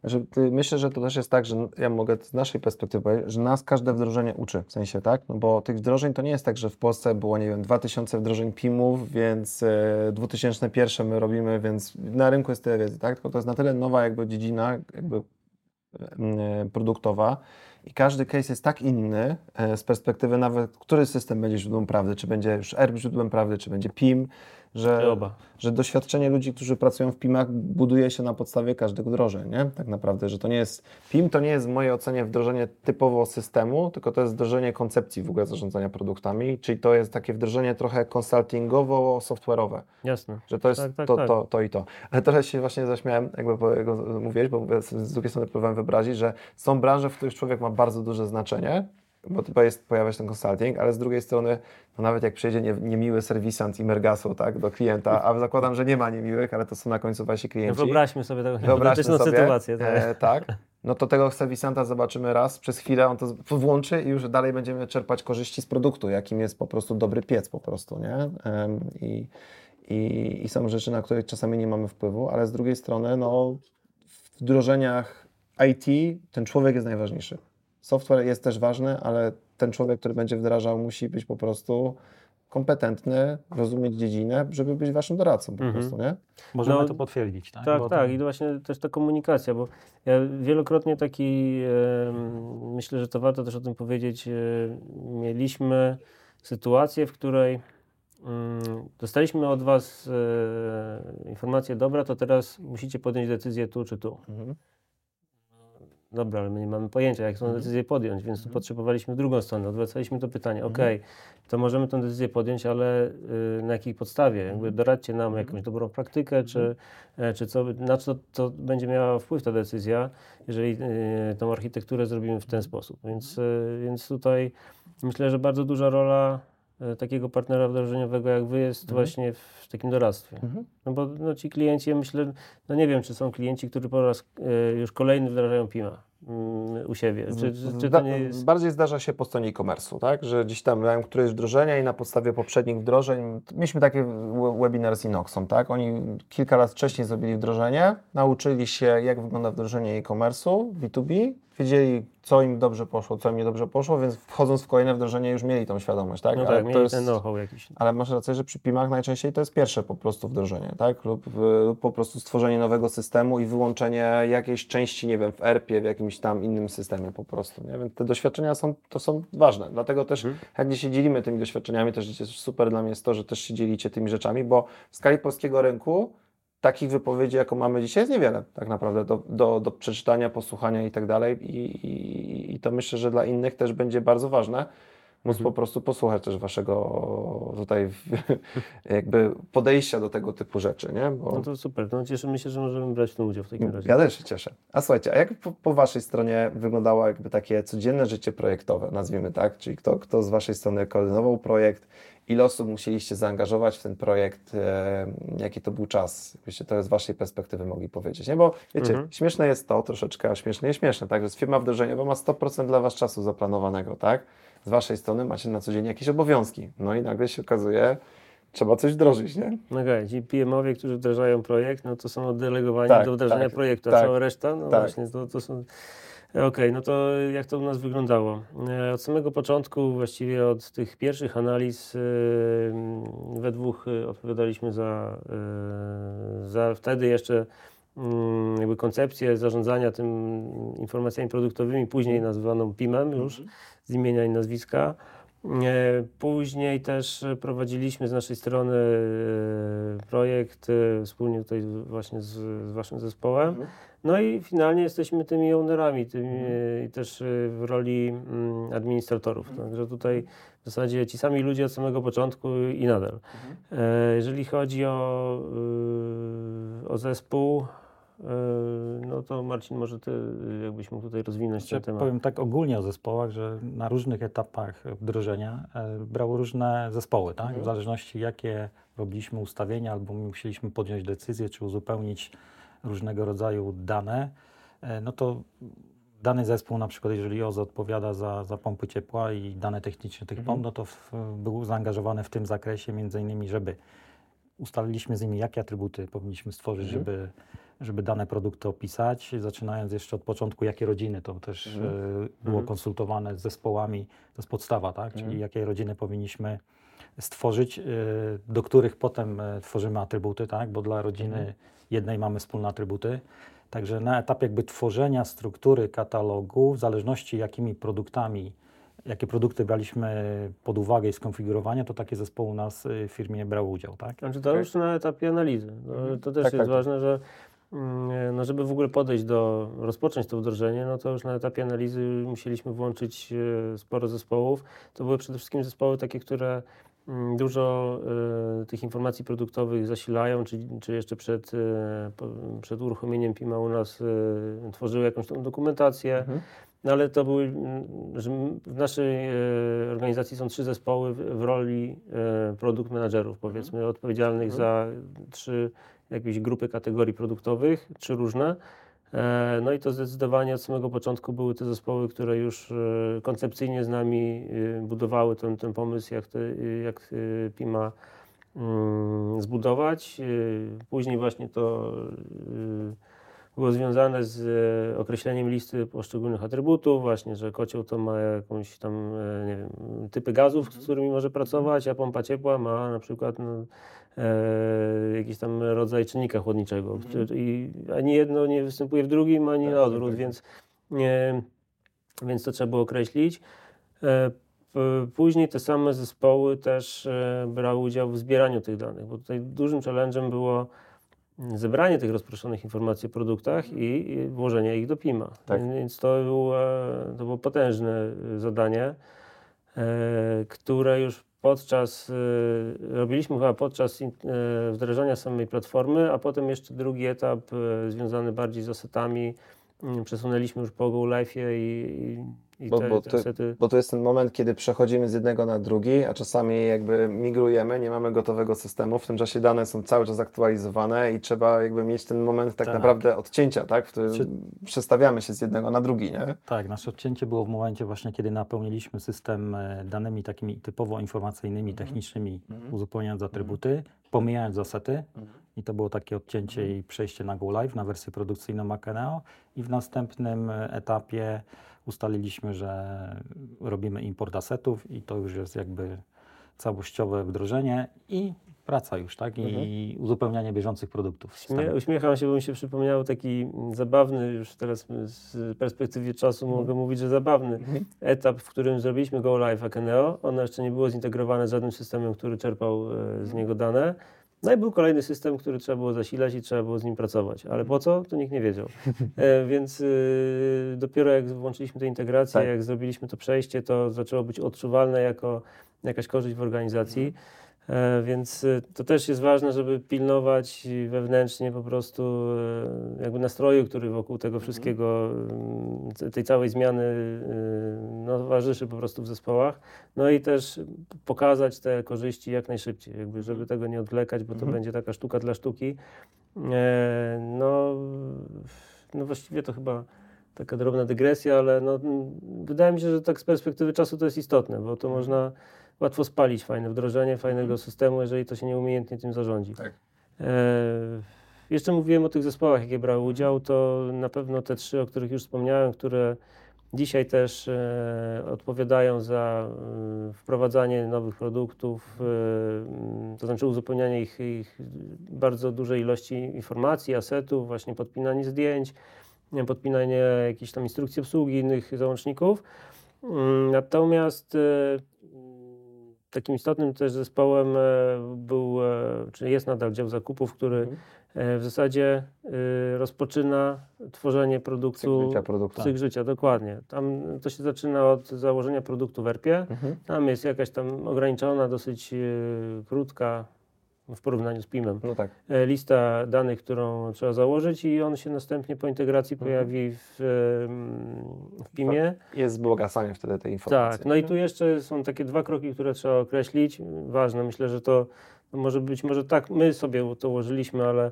Znaczy, myślę, że to też jest tak, że ja mogę z naszej perspektywy że nas każde wdrożenie uczy, w sensie, tak? No bo tych wdrożeń to nie jest tak, że w Polsce było, nie wiem, 2000 wdrożeń PIM-ów, więc e, 2001 my robimy, więc na rynku jest tyle wiedzy, tak? Tylko to jest na tyle nowa jakby dziedzina, jakby e, produktowa, i każdy case jest tak inny e, z perspektywy nawet, który system będzie źródłem prawdy, czy będzie już ERP źródłem prawdy, czy będzie PIM, że, że doświadczenie ludzi, którzy pracują w PIM-ach buduje się na podstawie każdego wdrożeń, nie? Tak naprawdę, że to nie jest, PIM to nie jest w mojej ocenie wdrożenie typowo systemu, tylko to jest wdrożenie koncepcji w ogóle zarządzania produktami, czyli to jest takie wdrożenie trochę konsultingowo-software'owe. Jasne. Że to jest tak, tak, to, tak. To, to i to. Ale trochę się właśnie zaśmiałem, jakby mówiłeś, bo z drugiej strony próbowałem wyobrazić, że są branże, w których człowiek ma bardzo duże znaczenie, bo to jest, pojawia się ten consulting, ale z drugiej strony, no nawet jak przyjedzie nie, niemiły serwisant Imergasu tak, do klienta, a zakładam, że nie ma niemiłych, ale to są na końcu wasi klienci. Wyobraźmy sobie taką sobie, sytuację. Tak. E, tak, no to tego serwisanta zobaczymy raz, przez chwilę on to włączy i już dalej będziemy czerpać korzyści z produktu, jakim jest po prostu dobry piec po prostu, nie? I, i, i są rzeczy, na które czasami nie mamy wpływu, ale z drugiej strony, no w wdrożeniach IT ten człowiek jest najważniejszy. Software jest też ważny, ale ten człowiek, który będzie wdrażał, musi być po prostu kompetentny, rozumieć dziedzinę, żeby być waszym doradcą po mhm. prostu, nie? Możemy no, to potwierdzić, tak? Tak, bo tak. To... I właśnie też ta komunikacja, bo ja wielokrotnie taki, e, myślę, że to warto też o tym powiedzieć, e, mieliśmy sytuację, w której mm, dostaliśmy od was e, informację, dobra, to teraz musicie podjąć decyzję tu czy tu. Mhm dobra, ale my nie mamy pojęcia, jak tą mhm. decyzję podjąć, więc tu mhm. potrzebowaliśmy drugą stronę. Odwracaliśmy to pytanie, ok, to możemy tę decyzję podjąć, ale y, na jakiej podstawie? Jakby doradźcie nam jakąś dobrą praktykę, czy, e, czy co, na co to będzie miała wpływ ta decyzja, jeżeli y, tą architekturę zrobimy w ten sposób. Więc, y, więc tutaj myślę, że bardzo duża rola takiego partnera wdrożeniowego jak wy jest mhm. właśnie w takim doradztwie. Mhm. No bo no, ci klienci, ja myślę, no nie wiem, czy są klienci, którzy po raz y, już kolejny wdrażają PIMA mm, u siebie. Czy, czy, czy jest... Bardziej zdarza się po stronie e-commerce'u, tak? że gdzieś tam mają któreś wdrożenia i na podstawie poprzednich wdrożeń, mieliśmy takie webinar z Inoxą, tak? oni kilka lat wcześniej zrobili wdrożenie, nauczyli się jak wygląda wdrożenie e-commerce'u B2B, wiedzieli co im dobrze poszło, co im nie dobrze poszło, więc wchodząc w kolejne wdrożenie już mieli tą świadomość, tak? No ale tak, to jest, ten know-how jakiś. Ale masz rację, że przy PIM-ach najczęściej to jest pierwsze po prostu wdrożenie, tak? Lub, lub po prostu stworzenie nowego systemu i wyłączenie jakiejś części, nie wiem, w ERP-ie, w jakimś tam innym systemie po prostu, nie? Więc te doświadczenia są, to są ważne, dlatego też hmm. jak dzisiaj dzielimy tymi doświadczeniami, też jest super dla mnie jest to, że też się dzielicie tymi rzeczami, bo w skali polskiego rynku takich wypowiedzi, jaką mamy dzisiaj, jest niewiele tak naprawdę do, do, do przeczytania, posłuchania i tak dalej. I, I to myślę, że dla innych też będzie bardzo ważne, móc mhm. po prostu posłuchać też waszego tutaj <laughs> jakby podejścia do tego typu rzeczy, nie? Bo... No to super, no cieszymy się, że możemy brać w tym udział w takim razie. Ja też się cieszę. A słuchajcie, a jak po, po, waszej stronie wyglądało jakby takie codzienne życie projektowe, nazwijmy tak? Czyli kto, kto z waszej strony koordynował projekt, ile osób musieliście zaangażować w ten projekt, e, jaki to był czas, byście to z Waszej perspektywy mogli powiedzieć, nie? Bo wiecie, mhm. śmieszne jest to troszeczkę, a śmieszne jest śmieszne, tak, że firma wdrożeniowa ma 100% dla Was czasu zaplanowanego, tak? Z Waszej strony macie na co dzień jakieś obowiązki, no i nagle się okazuje, trzeba coś wdrożyć, nie? No okay. ci PM-owie, którzy wdrażają projekt, no to są oddelegowani tak, do wdrażania tak, projektu, a tak, cała reszta, no tak. właśnie, to, to są Okej, okay, no to jak to u nas wyglądało? E, od samego początku, właściwie od tych pierwszych analiz, e, we dwóch e, odpowiadaliśmy za, za wtedy jeszcze mm, jakby koncepcję zarządzania tym informacjami produktowymi, później nazwaną PIM-em już mhm. z imienia i nazwiska. Później też prowadziliśmy z naszej strony projekt wspólnie tutaj właśnie z, z Waszym zespołem. Mhm. No i finalnie jesteśmy tymi ownerami, tymi, mhm. też y, w roli mm, administratorów. Mhm. Także tutaj w zasadzie ci sami ludzie od samego początku i nadal. E, jeżeli chodzi o, o zespół, e, no to Marcin, może ty jakbyś mógł tutaj rozwinąć ten znaczy, temat. Powiem tak ogólnie o zespołach, że na różnych etapach wdrożenia e, brało różne zespoły, tak? w zależności jakie robiliśmy ustawienia albo musieliśmy podjąć decyzję, czy uzupełnić różnego rodzaju dane, e, no to dany zespół, na przykład jeżeli OZE odpowiada za, za pompy ciepła i dane techniczne tych mhm. pomp, no to w, był zaangażowany w tym zakresie, między innymi, żeby ustaliliśmy z nimi, jakie atrybuty powinniśmy stworzyć, mhm. żeby, żeby dane produkty opisać, zaczynając jeszcze od początku, jakie rodziny, to też mhm. e, było mhm. konsultowane z zespołami, to jest podstawa, tak? czyli mhm. jakie rodziny powinniśmy stworzyć, e, do których potem tworzymy atrybuty, tak? bo dla rodziny mhm jednej mamy wspólne atrybuty. Także na etapie jakby tworzenia struktury katalogu, w zależności jakimi produktami, jakie produkty braliśmy pod uwagę i skonfigurowania, to takie zespoły u nas w firmie brały udział, tak? Znaczy to już na etapie analizy. No, to też Tak, jest tak. ważne, że no, żeby w ogóle podejść do, rozpocząć to wdrożenie, no to już na etapie analizy musieliśmy włączyć e, sporo zespołów. To były przede wszystkim zespoły takie, które mm, dużo e, tych informacji produktowych zasilają, czy, czy jeszcze przed, e, po, przed uruchomieniem PIMA u nas e, tworzyły jakąś tą dokumentację. Mhm. No ale to były, mm, że w naszej e, organizacji są trzy zespoły w, w roli e, produkt managerów, powiedzmy, odpowiedzialnych Mhm. za trzy jakieś grupy kategorii produktowych, trzy różne. E, no i to zdecydowanie od samego początku były te zespoły, które już e, koncepcyjnie z nami e, budowały ten, ten pomysł, jak, te, jak PIMA mm, zbudować. Później właśnie to było związane z określeniem listy poszczególnych atrybutów, właśnie, że kocioł to ma jakąś tam, nie wiem, typy gazów, z którymi może pracować, a pompa ciepła ma na przykład no, e, jakiś tam rodzaj czynnika chłodniczego, który, i ani jedno nie występuje w drugim, ani Tak, na odwrót, tak. więc, e, więc to trzeba było określić. E, Później te same zespoły też e, brały udział w zbieraniu tych danych, bo tutaj dużym challenge'em było zebranie tych rozproszonych informacji o produktach i włożenie ich do PIMA. Tak. Więc to było, to było potężne y, zadanie, e, które już podczas, y, robiliśmy chyba podczas e, wdrażania samej platformy, a potem jeszcze drugi etap e, związany bardziej z asetami. mm, Przesunęliśmy już po Go Live i, i, i Bo- te, bo te to- asety. Bo to jest ten moment, kiedy przechodzimy z jednego na drugi, a czasami jakby migrujemy, nie mamy gotowego systemu, w tym czasie dane są cały czas aktualizowane i trzeba jakby mieć ten moment tak, Tak. naprawdę odcięcia, tak, w którym Czy- przestawiamy się z jednego na drugi, nie? Tak, nasze odcięcie było w momencie właśnie, kiedy napełniliśmy system e, danymi takimi typowo informacyjnymi, technicznymi, Mhm. uzupełniając atrybuty, pomijając zasety. Mhm. I to było takie odcięcie i przejście na Go Live, na wersję produkcyjną Macaneo. I w następnym e, etapie ustaliliśmy, że robimy import asetów i to już jest jakby całościowe wdrożenie i praca już, tak? I uzupełnianie bieżących produktów. w Śmie- systemie. uśmiecham się, bo mi się przypomniał taki zabawny, już teraz z perspektywy czasu mogę mówić, że zabawny etap, w którym zrobiliśmy Go Live Akeneo. Ono jeszcze nie było zintegrowane z żadnym systemem, który czerpał e, z niego dane. No i był kolejny system, który trzeba było zasilać i trzeba było z nim pracować. Ale po co? To nikt nie wiedział. <laughs> E, więc y, dopiero jak włączyliśmy tę integrację, Tak. jak zrobiliśmy to przejście, to zaczęło być odczuwalne jako jakaś korzyść w organizacji. E, Więc y, to też jest ważne, żeby pilnować wewnętrznie po prostu e, jakby nastroju, który wokół tego wszystkiego, mm, tej całej zmiany no, towarzyszy po prostu w zespołach. No i też pokazać te korzyści jak najszybciej, jakby żeby tego nie odwlekać, bo to Mhm. będzie taka sztuka dla sztuki. E, No, no właściwie to chyba taka drobna dygresja, ale no, mm, wydaje mi się, że tak z perspektywy czasu to jest istotne, bo to można łatwo spalić fajne wdrożenie fajnego systemu, jeżeli to się nieumiejętnie tym zarządzi. Tak. E, jeszcze mówiłem o tych zespołach, jakie brały udział, to na pewno te trzy, o których już wspomniałem, które dzisiaj też e, odpowiadają za e, wprowadzanie nowych produktów, e, m, to znaczy uzupełnianie ich, ich bardzo dużej ilości informacji, asetów, właśnie podpinanie zdjęć, podpinanie jakichś tam instrukcji obsługi, innych załączników. Mm, Natomiast e, mm, takim istotnym też zespołem e, był, e, czy jest nadal dział zakupów, który Mhm. e, w zasadzie rozpoczyna tworzenie produktu. Cykl życia produktu. Cykl życia, dokładnie. Tam to się zaczyna od założenia produktu w ERP-ie. Mhm. Tam jest jakaś tam ograniczona, dosyć krótka w porównaniu z PIM-em No tak. lista danych, którą trzeba założyć i on się następnie po integracji Mhm. pojawi w PIM-ie. Jest wzbogacanie wtedy tej informacji. Tak, no i tu jeszcze są takie dwa kroki, które trzeba określić. Ważne, myślę, że to może być, może tak my sobie to ułożyliśmy, ale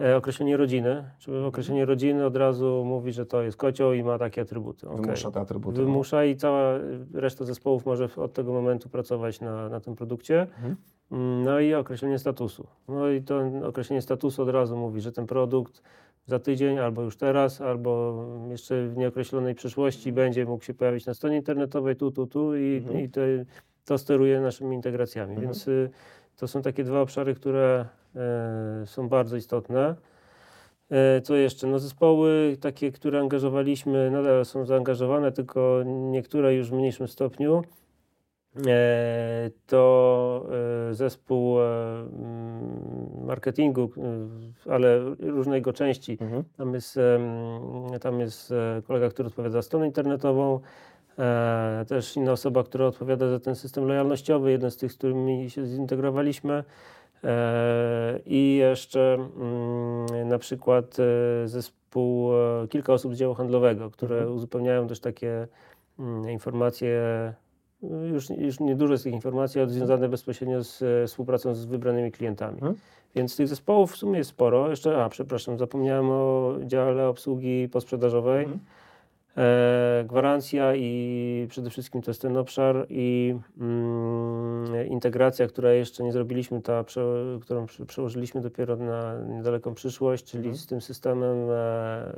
e, określenie rodziny, czyli określenie rodziny od razu mówi, że to jest kocioł i ma takie atrybuty. Okej. Wymusza te atrybuty. no. Wymusza i cała reszta zespołów może od tego momentu pracować na, na tym produkcie. Mhm. Mm, No i określenie statusu. No i to określenie statusu od razu mówi, że ten produkt za tydzień, albo już teraz, albo jeszcze w nieokreślonej przyszłości będzie mógł się pojawić na stronie internetowej, tu, tu, tu i, Mhm. i to, to steruje naszymi integracjami. Mhm. Więc y, to są takie dwa obszary, które e, są bardzo istotne. E, co jeszcze? No zespoły takie, które angażowaliśmy, nadal są zaangażowane, tylko niektóre już w mniejszym stopniu. E, to e, zespół mm, marketingu, ale różnej jego części. Mhm. Tam, jest, tam jest kolega, który odpowiada za stronę internetową, też inna osoba, która odpowiada za ten system lojalnościowy, jeden z tych, z którymi się zintegrowaliśmy. E, I jeszcze mm, na przykład e, zespół, e, kilka osób z działu handlowego, które mhm. uzupełniają też takie mm, informacje, już, już niedużo z tych informacji, ale związane bezpośrednio z współpracą z wybranymi klientami. Mhm. Więc tych zespołów w sumie jest sporo. Jeszcze, a przepraszam, zapomniałem o dziale obsługi posprzedażowej. Mhm. E, gwarancja i przede wszystkim to jest ten obszar i mm, integracja, która jeszcze nie zrobiliśmy, ta, prze, którą przełożyliśmy dopiero na niedaleką przyszłość, czyli mhm. z tym systemem e,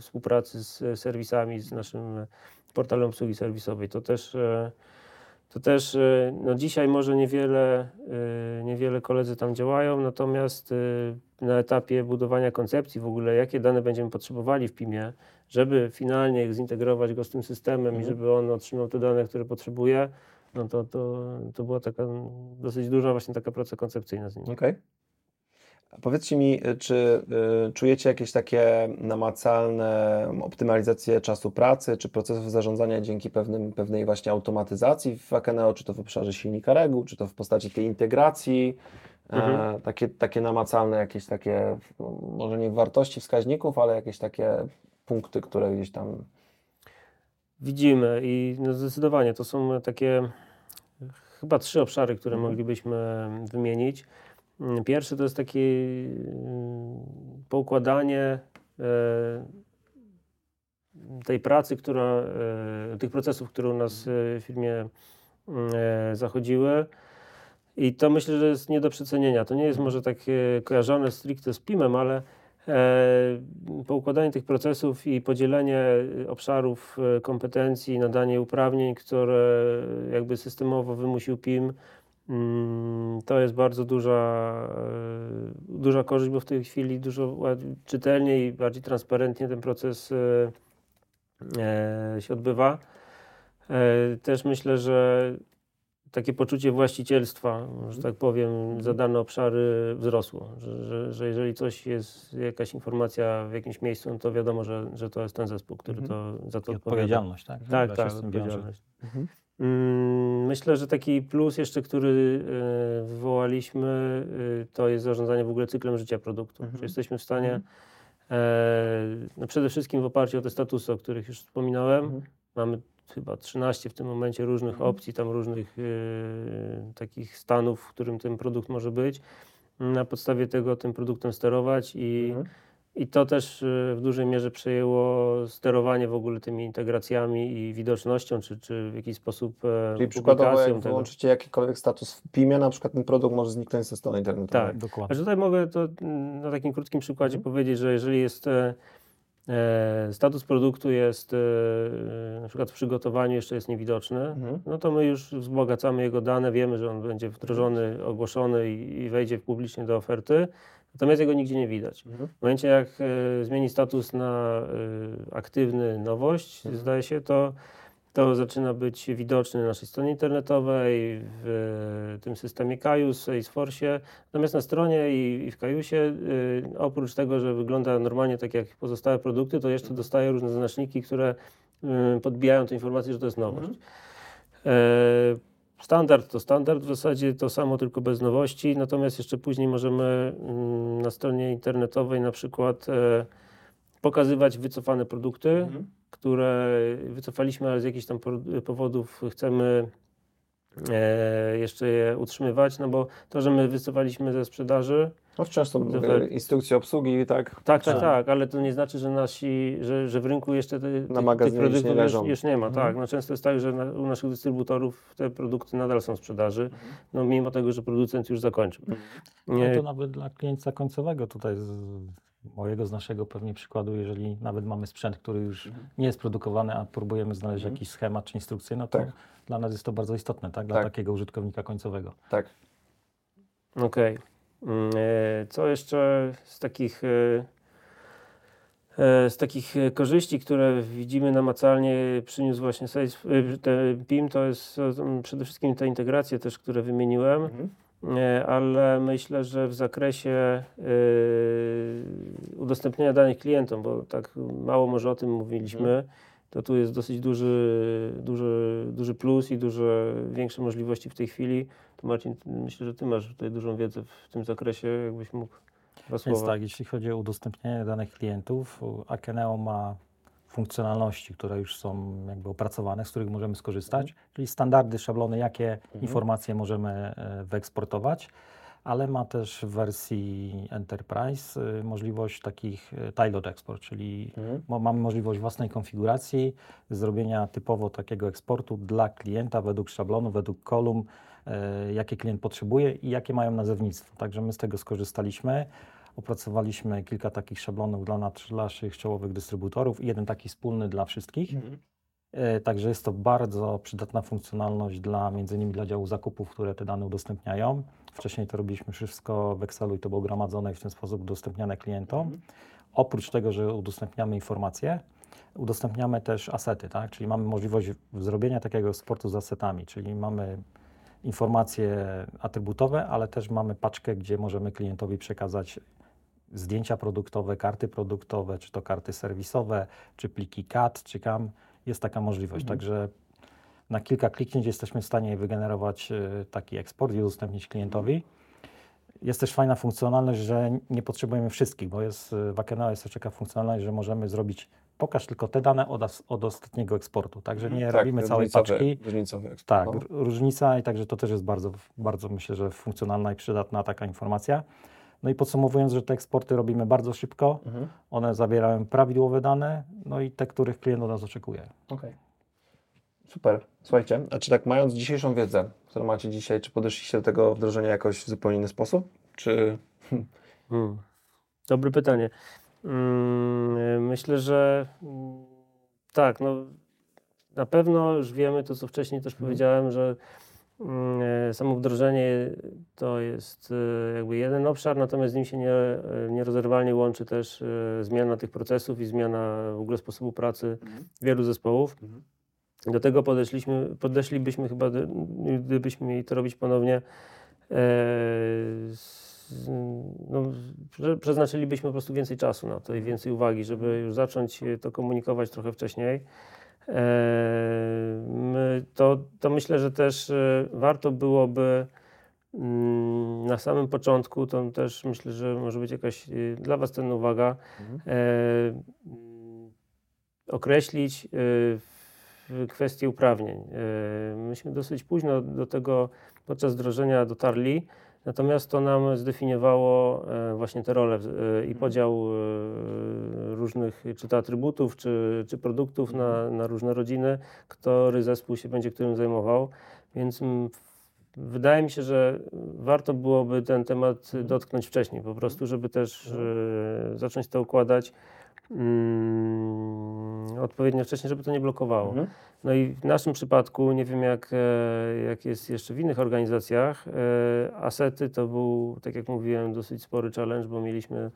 współpracy z serwisami, z naszym portalem obsługi serwisowej. To też e, to też y, no dzisiaj może niewiele, y, niewiele koledzy tam działają, natomiast y, na etapie budowania koncepcji w ogóle, jakie dane będziemy potrzebowali w PIM-ie, żeby finalnie zintegrować go z tym systemem mhm. i żeby on otrzymał te dane, które potrzebuje, no to, to, to była taka dosyć duża właśnie taka praca koncepcyjna z nim. Okay. Powiedzcie mi, y, czy y, czujecie jakieś takie namacalne optymalizacje czasu pracy, czy procesów zarządzania dzięki pewnym, pewnej właśnie automatyzacji w Akeneo, czy to w obszarze silnika reguł, czy to w postaci tej integracji, e, mhm. e, takie, takie namacalne jakieś takie, może nie wartości wskaźników, ale jakieś takie punkty, które gdzieś tam... Widzimy i no zdecydowanie to są takie chyba trzy obszary, które mhm. moglibyśmy wymienić. Pierwszy to jest takie mm, poukładanie e, tej pracy, która, e, tych procesów, które u nas w firmie mm, e, zachodziły. I to myślę, że jest nie do przecenienia. To nie jest może takie kojarzone stricte z PIM-em, ale poukładanie tych procesów i podzielenie obszarów kompetencji, nadanie uprawnień, które jakby systemowo wymusił PIM, to jest bardzo duża, e, duża korzyść, bo w tej chwili dużo czytelniej i bardziej transparentnie ten proces e, e, się odbywa. Też myślę, że takie poczucie właścicielstwa, że tak powiem, za dane obszary wzrosło. Że, że, że, jeżeli coś jest, jakaś informacja w jakimś miejscu, no to wiadomo, że, że to jest ten zespół, który mhm. to, za to odpowiada. Odpowiedzialność, tak? Tak, tak, odpowiedzialność. Mhm. Mm, myślę, że taki plus jeszcze, który e, wywołaliśmy, e, to jest zarządzanie w ogóle cyklem życia produktu. Mhm. Że jesteśmy w stanie, mhm. E, no przede wszystkim w oparciu o te statusy, o których już wspominałem, mhm. mamy chyba 13 w tym momencie różnych mhm. opcji, tam różnych takich stanów, w którym ten produkt może być. Na podstawie tego tym produktem sterować i mhm i to też y, w dużej mierze przejęło sterowanie w ogóle tymi integracjami i widocznością, czy, czy w jakiś sposób e, Czyli przykładowo jak wyłączycie jakikolwiek status w PIM-ie, na przykład ten produkt może zniknąć ze strony internetowej. Tak, dokładnie. A tutaj mogę to mm, na takim krótkim przykładzie mhm. powiedzieć, że jeżeli jest e, e, status produktu jest na przykład w przygotowaniu jeszcze jest niewidoczny, mhm. no to my już wzbogacamy jego dane, wiemy, że on będzie wdrożony, ogłoszony i, i wejdzie publicznie do oferty. Natomiast jego nigdzie nie widać. Mhm. W momencie, jak e, zmieni status na e, aktywny nowość, mhm. zdaje się, to, to zaczyna być widoczny na naszej stronie internetowej, w tym systemie Kajus, Salesforce. Natomiast na stronie i, i w Kajusie, e, oprócz tego, że wygląda normalnie tak jak pozostałe produkty, to jeszcze dostaje różne znaczniki, które e, podbijają tę informację, że to jest nowość. Mhm. Standard to standard, w zasadzie to samo, tylko bez nowości. Natomiast jeszcze później możemy mm, na stronie internetowej na przykład e, pokazywać wycofane produkty, mhm. które wycofaliśmy, ale z jakichś tam powodów chcemy e, jeszcze je utrzymywać, no bo to, że my wycofaliśmy ze sprzedaży, no wciąż są e, instrukcje obsługi, tak? Tak, tak, tak, ale to nie znaczy, że nasi, że, że w rynku jeszcze te, na tych produktów nie już, już, nie ma. Mhm. Tak, no często jest tak, że na, u naszych dystrybutorów te produkty nadal są w sprzedaży, mhm. no mimo tego, że producent już zakończył. Mhm. Nie. No to nawet dla klienta końcowego tutaj z mojego, z naszego pewnie przykładu, jeżeli nawet mamy sprzęt, który już mhm. nie jest produkowany, a próbujemy znaleźć mhm. jakiś schemat czy instrukcję, no to tak. dla nas jest to bardzo istotne, tak? Dla tak. takiego użytkownika końcowego. Tak. Okej. Okay. Mm, e, co jeszcze z takich e, E, z takich korzyści, które widzimy namacalnie, przyniósł właśnie PIM, to jest przede wszystkim te integracje też, które wymieniłem, mhm. ale myślę, że w zakresie udostępniania danych klientom, bo tak mało może o tym mówiliśmy, mhm. to tu jest dosyć duży, duży, duży plus i duże większe możliwości w tej chwili. To Marcin, myślę, że Ty masz tutaj dużą wiedzę w tym zakresie, jakbyś mógł więc tak, jeśli chodzi o udostępnianie danych klientów, Akeneo ma funkcjonalności, które już są jakby opracowane, z których możemy skorzystać, mhm. czyli standardy, szablony, jakie mhm. informacje możemy e, wyeksportować, ale ma też w wersji Enterprise e, możliwość takich e, tiled export, czyli mhm. mamy możliwość własnej konfiguracji, zrobienia typowo takiego eksportu dla klienta według szablonu, według kolumn, jakie klient potrzebuje i jakie mają nazewnictwo. Także my z tego skorzystaliśmy. Opracowaliśmy kilka takich szablonów dla naszych czołowych dystrybutorów i jeden taki wspólny dla wszystkich. Mhm. E, także jest to bardzo przydatna funkcjonalność dla między innymi dla działu zakupów, które te dane udostępniają. Wcześniej to robiliśmy wszystko w Excelu i to było gromadzone i w ten sposób udostępniane klientom. Mhm. Oprócz tego, że udostępniamy informacje, udostępniamy też asety, tak? czyli mamy możliwość zrobienia takiego sportu z asetami, czyli mamy informacje atrybutowe, ale też mamy paczkę, gdzie możemy klientowi przekazać zdjęcia produktowe, karty produktowe, czy to karty serwisowe, czy pliki CAD, czy CAM. Jest taka możliwość. Mhm. Także na kilka kliknięć jesteśmy w stanie wygenerować e, taki eksport i udostępnić klientowi. Jest też fajna funkcjonalność, że nie potrzebujemy wszystkich, bo jest e, w Akeneo jest też taka funkcjonalność, że możemy zrobić pokaż tylko te dane od, od ostatniego eksportu. Także mhm. nie tak, robimy całej paczki. Różnicowy eksport. Tak, no. różnica i także to też jest bardzo, bardzo myślę, że funkcjonalna i przydatna taka informacja. No i podsumowując, że te eksporty robimy bardzo szybko, mhm. one zawierają prawidłowe dane, no i te, których klient od nas oczekuje. Okej. Okay. Super. Słuchajcie, a czy tak mając dzisiejszą wiedzę, którą macie dzisiaj, czy podeszliście do tego wdrożenia jakoś w zupełnie inny sposób? Czy... Hmm. Dobre pytanie. Hmm, myślę, że hmm, tak, no na pewno już wiemy to, co wcześniej też hmm. powiedziałem, że Mm, e, samo wdrożenie to jest e, jakby jeden obszar, natomiast z nim się nie, e, nierozerwalnie łączy też zmiana tych procesów i zmiana w ogóle sposobu pracy mhm. wielu zespołów. Mhm. Do tego podeszliśmy, podeszlibyśmy chyba, gdybyśmy mieli to robić ponownie, no, przeznaczylibyśmy po prostu więcej czasu na to i więcej uwagi, żeby już zacząć to komunikować trochę wcześniej. To, to myślę, że też e, warto byłoby mm, na samym początku, to też myślę, że może być jakaś e, dla Was cenna uwaga, mhm. E, mm, określić kwestię uprawnień. Myśmy dosyć późno do tego podczas wdrożenia dotarli. Natomiast to nam zdefiniowało e, właśnie te role e, i mhm. podział e, różnych, czy to atrybutów, czy, czy produktów na, mhm. na różne rodziny, który zespół się będzie którym zajmował. Więc wydaje mi się, że warto byłoby ten temat mhm. dotknąć wcześniej, po prostu, żeby też zacząć to układać mm, odpowiednio wcześniej, żeby to nie blokowało. Mhm. No i w naszym przypadku, nie wiem jak, e, jak jest jeszcze w innych organizacjach, e, asety to był, tak jak mówiłem, dosyć spory challenge, bo mieliśmy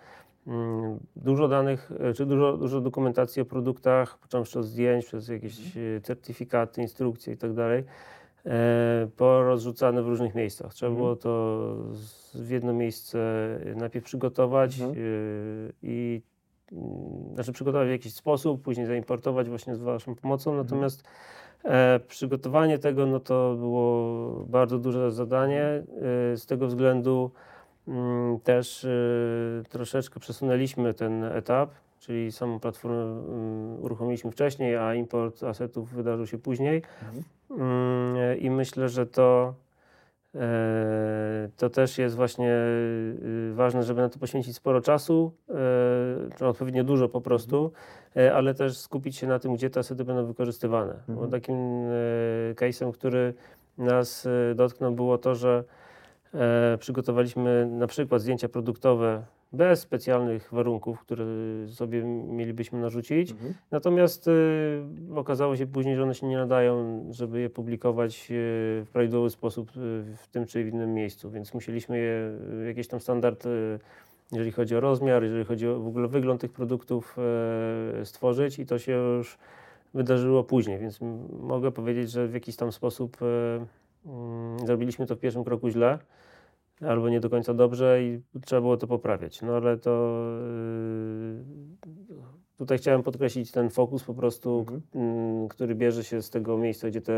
mm, dużo danych, e, czy dużo, dużo dokumentacji o produktach, począwszy od zdjęć, przez jakieś mhm. certyfikaty, instrukcje i tak dalej, porozrzucane w różnych miejscach. Trzeba mhm. było to w jedno miejsce najpierw przygotować mhm. i znaczy przygotować w jakiś sposób, później zaimportować właśnie z Waszą pomocą, mhm. natomiast e, przygotowanie tego, no to było bardzo duże zadanie, e, z tego względu mm, też e, troszeczkę przesunęliśmy ten etap, czyli samą platformę mm, uruchomiliśmy wcześniej, a import asetów wydarzył się później mhm. Mm, i myślę, że to E, to też jest właśnie y, ważne, żeby na to poświęcić sporo czasu, e, czy odpowiednio dużo po prostu, e, ale też skupić się na tym, gdzie te asety będą wykorzystywane. Mhm. Bo takim case'em, który nas dotknął, było to, że przygotowaliśmy na przykład zdjęcia produktowe bez specjalnych warunków, które sobie mielibyśmy narzucić. Mhm. Natomiast y, okazało się później, że one się nie nadają, żeby je publikować y, w prawidłowy sposób y, w tym czy w innym miejscu, więc musieliśmy je, y, jakiś tam standard y, jeżeli chodzi o rozmiar, jeżeli chodzi o w ogóle wygląd tych produktów e, stworzyć i to się już wydarzyło później, więc mogę powiedzieć, że w jakiś tam sposób e, mm, zrobiliśmy to w pierwszym kroku źle albo nie do końca dobrze i trzeba było to poprawiać. No ale to yy, tutaj chciałem podkreślić ten fokus po prostu, mhm. Mm, który bierze się z tego miejsca, gdzie te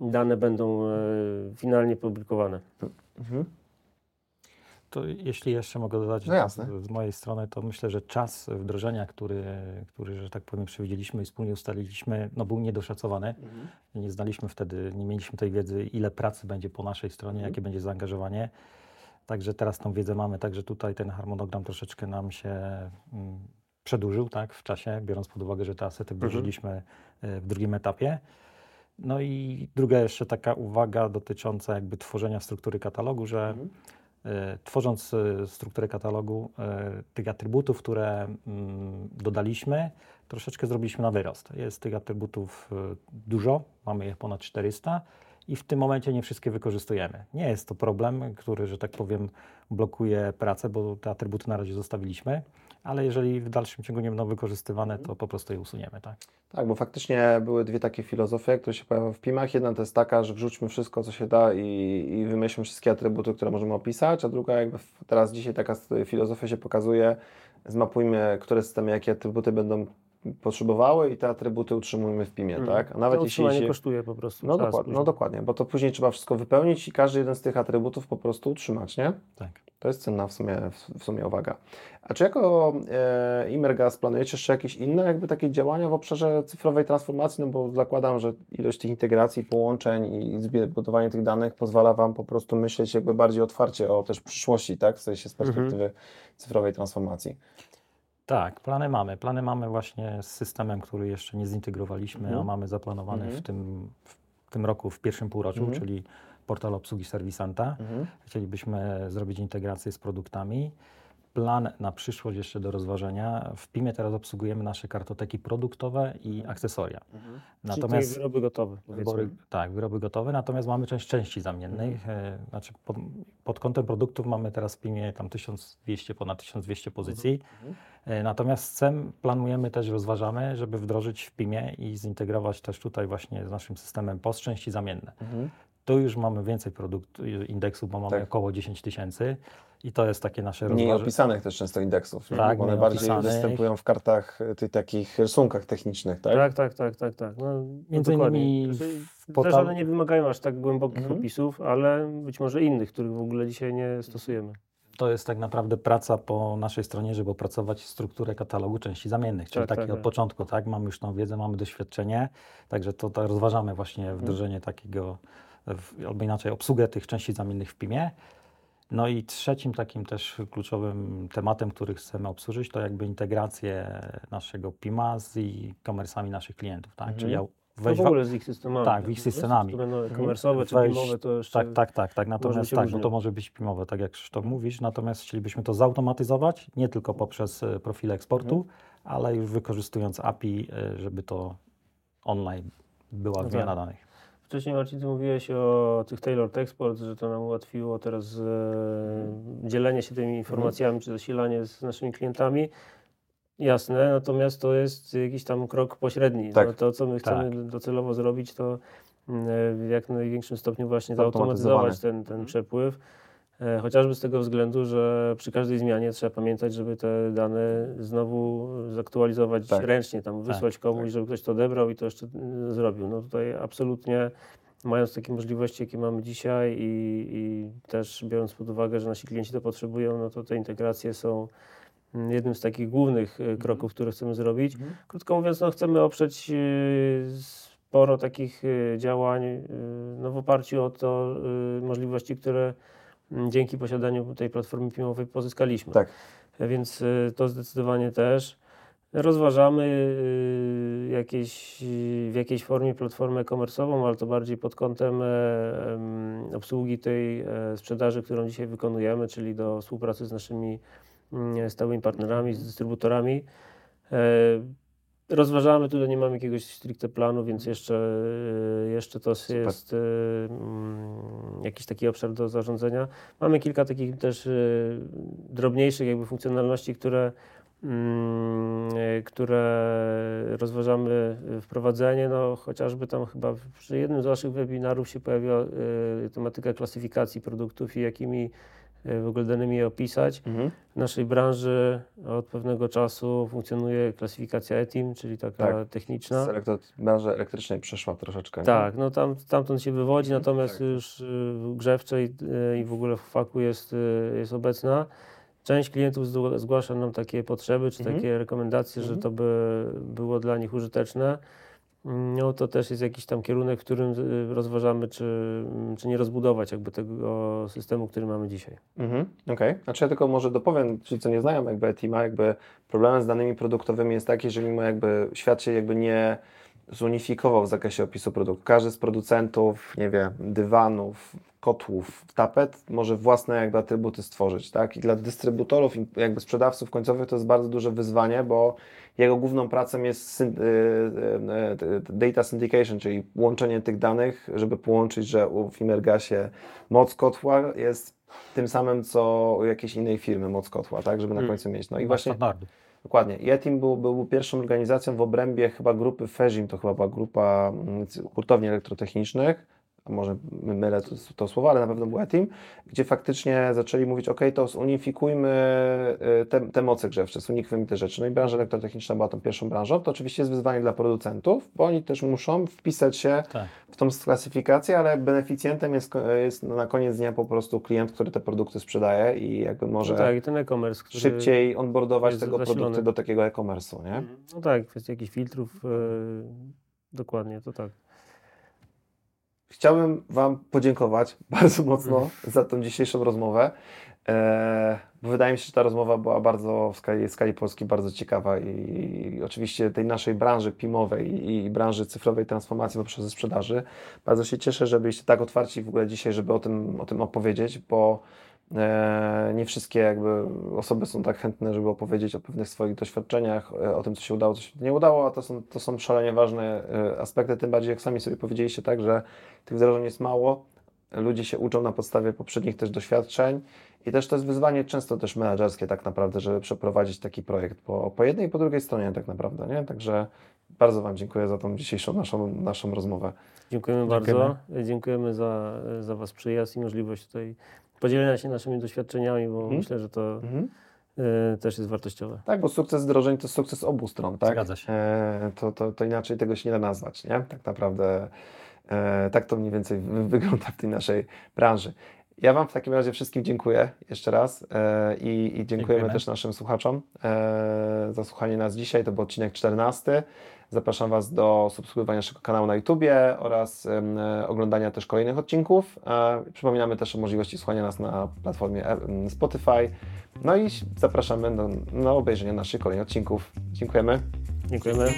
yy, dane będą yy, finalnie publikowane. Mhm. To jeśli jeszcze mogę dodać no z, z, mojej strony, to myślę, że czas wdrożenia, który, który że tak powiem, przewidzieliśmy i wspólnie ustaliliśmy, no był niedoszacowany. Mhm. Nie znaliśmy wtedy, nie mieliśmy tej wiedzy, ile pracy będzie po naszej stronie, mhm. jakie będzie zaangażowanie. Także teraz tą wiedzę mamy, także tutaj ten harmonogram troszeczkę nam się mm, przedłużył tak, w czasie, biorąc pod uwagę, że te asety mhm. wdrożyliśmy mhm. w drugim etapie. No i druga jeszcze taka uwaga dotycząca jakby tworzenia struktury katalogu, że mhm tworząc e, strukturę katalogu e, tych atrybutów, które mm, dodaliśmy, troszeczkę zrobiliśmy na wyrost. Jest tych atrybutów dużo, mamy ich ponad 400 i w tym momencie nie wszystkie wykorzystujemy. Nie jest to problem, który, że tak powiem, blokuje pracę, bo te atrybuty na razie zostawiliśmy ale jeżeli w dalszym ciągu nie będą wykorzystywane, to po prostu je usuniemy, tak? Tak, bo faktycznie były dwie takie filozofie, które się pojawiały w PIM-ach. Jedna to jest taka, że wrzućmy wszystko, co się da i, i wymyślmy wszystkie atrybuty, które możemy opisać, a druga jakby teraz dzisiaj taka filozofia się pokazuje, zmapujmy, które systemy, jakie atrybuty będą potrzebowały i te atrybuty utrzymujemy w PIM-ie, hmm. tak? A nawet to jeśli się... kosztuje po prostu. No, dokładnie, no dokładnie, bo to później trzeba wszystko wypełnić i każdy jeden z tych atrybutów po prostu utrzymać, nie? Tak. To jest cenna w sumie, w sumie uwaga. A czy jako e, Imergas planujecie jeszcze jakieś inne jakby takie działania w obszarze cyfrowej transformacji? No bo zakładam, że ilość tych integracji, połączeń i zbudowanie tych danych pozwala Wam po prostu myśleć jakby bardziej otwarcie o też przyszłości, tak? W sensie z perspektywy mhm. cyfrowej transformacji. Tak, plany mamy. Plany mamy właśnie z systemem, który jeszcze nie zintegrowaliśmy, mhm. a mamy zaplanowany mhm. w, tym, w tym roku, w pierwszym półroczu, mhm. czyli portal obsługi serwisanta. Mhm. Chcielibyśmy zrobić integrację z produktami plan na przyszłość jeszcze do rozważenia. W PIMie teraz obsługujemy nasze kartoteki produktowe i akcesoria. Mhm. Natomiast Czyli wyroby gotowe. Wybory, tak, wyroby gotowe, natomiast mamy część części zamiennej. Mhm. E, znaczy pod, pod, kątem produktów mamy teraz w PIMie tam 1200, ponad 1200 pozycji. Mhm. Natomiast CEM planujemy też, rozważamy, żeby wdrożyć w PIMie i zintegrować też tutaj właśnie z naszym systemem post części zamienne. Mhm. Tu już mamy więcej produktów, indeksów, bo mamy tak. około 10 tysięcy. I to jest takie nasze rozważanie. Mniej opisanych też często indeksów. Tak, One bardziej opisanych. występują w kartach, y, tych takich rysunkach technicznych, tak? Tak, tak, tak, tak. tak. No, Między innymi Też one nie wymagają aż tak głębokich mhm. opisów, ale być może innych, których w ogóle dzisiaj nie stosujemy. To jest tak naprawdę praca po naszej stronie, żeby opracować strukturę katalogu części zamiennych, czyli tak, taki tak, od tak. początku, tak? Mamy już tą wiedzę, mamy doświadczenie, także to, to rozważamy właśnie wdrożenie mhm. takiego, albo inaczej obsługę tych części zamiennych w PIM-ie. No i trzecim takim też kluczowym tematem, który chcemy obsłużyć, to jakby integrację naszego PIMA z e-commerce'ami naszych klientów, tak? Mhm. Czyli wejść no w ogóle z ich systemami. Tak, w ich systemami. Komersowe czy PIMowe to jeszcze... Tak, tak, tak, tak. Natomiast tak, no to może być PIMowe, tak jak Krzysztof mówisz, natomiast chcielibyśmy to zautomatyzować, nie tylko poprzez e, profile eksportu, mhm. ale już wykorzystując API, e, żeby to online była no wymiana tak. danych. Wcześniej Marcin, ty mówiłeś o tych Tailored Export, że to nam ułatwiło teraz e, dzielenie się tymi informacjami, mhm. czy zasilanie z naszymi klientami. Jasne, natomiast to jest jakiś tam krok pośredni. Tak. No, to, co my chcemy tak. docelowo zrobić, to mm, w jak największym stopniu właśnie zautomatyzować ten, ten mhm. przepływ. E, chociażby z tego względu, że przy każdej zmianie trzeba pamiętać, żeby te dane znowu zaktualizować tak. ręcznie, tam wysłać tak, komuś, tak. żeby ktoś to odebrał i to jeszcze e, zrobił. No tutaj absolutnie mając takie możliwości, jakie mamy dzisiaj i, i też biorąc pod uwagę, że nasi klienci to potrzebują, no to te integracje są jednym z takich głównych e, mhm. kroków, które chcemy zrobić. Mhm. Krótko mówiąc, no, chcemy oprzeć sporo takich działań no, w oparciu o to możliwości, które Mm, dzięki posiadaniu tej platformy filmowej pozyskaliśmy. Tak. Więc to zdecydowanie też. Rozważamy jakieś, w jakiejś formie platformę komercową, ale to bardziej pod kątem e, obsługi tej e, sprzedaży, którą dzisiaj wykonujemy, czyli do współpracy z naszymi mm, stałymi partnerami, z dystrybutorami. E, rozważamy, tutaj nie mamy jakiegoś stricte planu, więc jeszcze, jeszcze to Super. jest um, jakiś taki obszar do zarządzania. Mamy kilka takich też drobniejszych jakby funkcjonalności, które Mm, e, które rozważamy wprowadzenie, no chociażby tam chyba przy jednym z naszych webinarów się pojawiła tematyka klasyfikacji produktów i jakimi w ogóle danymi je opisać. Mhm. W naszej branży od pewnego czasu funkcjonuje klasyfikacja ETIM, czyli taka tak. techniczna. Z branży elektrycznej przeszła troszeczkę. Tak, no tam, tamtąd się wywodzi, mhm. natomiast tak. już w grzewczej i w ogóle w faku jest, jest obecna. Część klientów zgłasza nam takie potrzeby, czy mhm. takie rekomendacje, mhm. że to by było dla nich użyteczne. No to też jest jakiś tam kierunek, w którym y, rozważamy, czy, czy nie rozbudować jakby tego systemu, który mamy dzisiaj. Mhm, Okej, okay. znaczy ja tylko może dopowiem, ci co nie znają jakby Etima, jakby problemem z danymi produktowymi jest taki, że mimo jakby świat się jakby nie zunifikował w zakresie opisu produktu. Każdy z producentów, nie wiem, dywanów, kotłów, tapet może własne jakby atrybuty stworzyć, tak? I dla dystrybutorów, jakby sprzedawców końcowych to jest bardzo duże wyzwanie, bo jego główną pracą jest y, y, y, data syndication, czyli łączenie tych danych, żeby połączyć, że w Imergasie moc kotła jest tym samym, co u jakiejś innej firmy moc kotła, tak? Żeby na hmm. końcu mieć. No i właśnie... Dokładnie. Yetim był, był pierwszą organizacją w obrębie chyba grupy Fezim, to chyba była grupa mm, hurtowni elektrotechnicznych, może mylę to, to słowo, ale na pewno był Etim, gdzie faktycznie zaczęli mówić, ok, to zunifikujmy y, te, te moce grzewcze, zunifikujmy te rzeczy. No i branża elektrotechniczna była tą pierwszą branżą. To oczywiście jest wyzwanie dla producentów, bo oni też muszą wpisać się tak. w tą klasyfikację, ale beneficjentem jest, jest na koniec dnia po prostu klient, który te produkty sprzedaje i jakby może no tak, i ten e-commerce, szybciej onboardować tego zasilony. produktu do takiego e-commerce'u, nie? No tak, kwestia jakichś filtrów, yy, dokładnie, to tak. Chciałbym Wam podziękować <laughs> bardzo mocno za tą dzisiejszą rozmowę, e, bo wydaje mi się, że ta rozmowa była bardzo w skali, skali Polski bardzo ciekawa i, oczywiście tej naszej branży PIM-owej i, branży cyfrowej transformacji poprzez sprzedaży. Bardzo się cieszę, że byliście tak otwarci w ogóle dzisiaj, żeby o tym, o tym opowiedzieć, bo nie wszystkie jakby osoby są tak chętne, żeby opowiedzieć o pewnych swoich doświadczeniach, e, o tym, co się udało, co się nie udało, a to są, to są szalenie ważne e, aspekty, tym bardziej jak sami sobie powiedzieliście tak, że tych wdrożeń jest mało, ludzie się uczą na podstawie poprzednich też doświadczeń i też to jest wyzwanie często też menedżerskie tak naprawdę, żeby przeprowadzić taki projekt po, po jednej i po drugiej stronie tak naprawdę, nie? Także bardzo Wam dziękuję za tą dzisiejszą naszą, naszą rozmowę. Dziękujemy, Dziękujemy. bardzo. Dziękujemy za, za Was przyjazd i możliwość tutaj podzielenia się naszymi doświadczeniami, bo mhm. myślę, że to mhm. y, też jest wartościowe. Tak, bo sukces wdrożeń to sukces obu stron, tak? Zgadza się. E, to, to, to inaczej tego się nie da nazwać, nie? Tak naprawdę e, tak to mniej więcej <laughs> wygląda w tej naszej branży. Ja Wam w takim razie wszystkim dziękuję jeszcze raz e, i, i dziękujemy, dziękujemy, też naszym słuchaczom e, za słuchanie nas dzisiaj. To był odcinek 14. Zapraszam Was do subskrybowania naszego kanału na YouTubie oraz e, oglądania też kolejnych odcinków. E, przypominamy też o możliwości słuchania nas na platformie Spotify. No i zapraszamy do, na obejrzenie naszych kolejnych odcinków. Dziękujemy. Dziękujemy.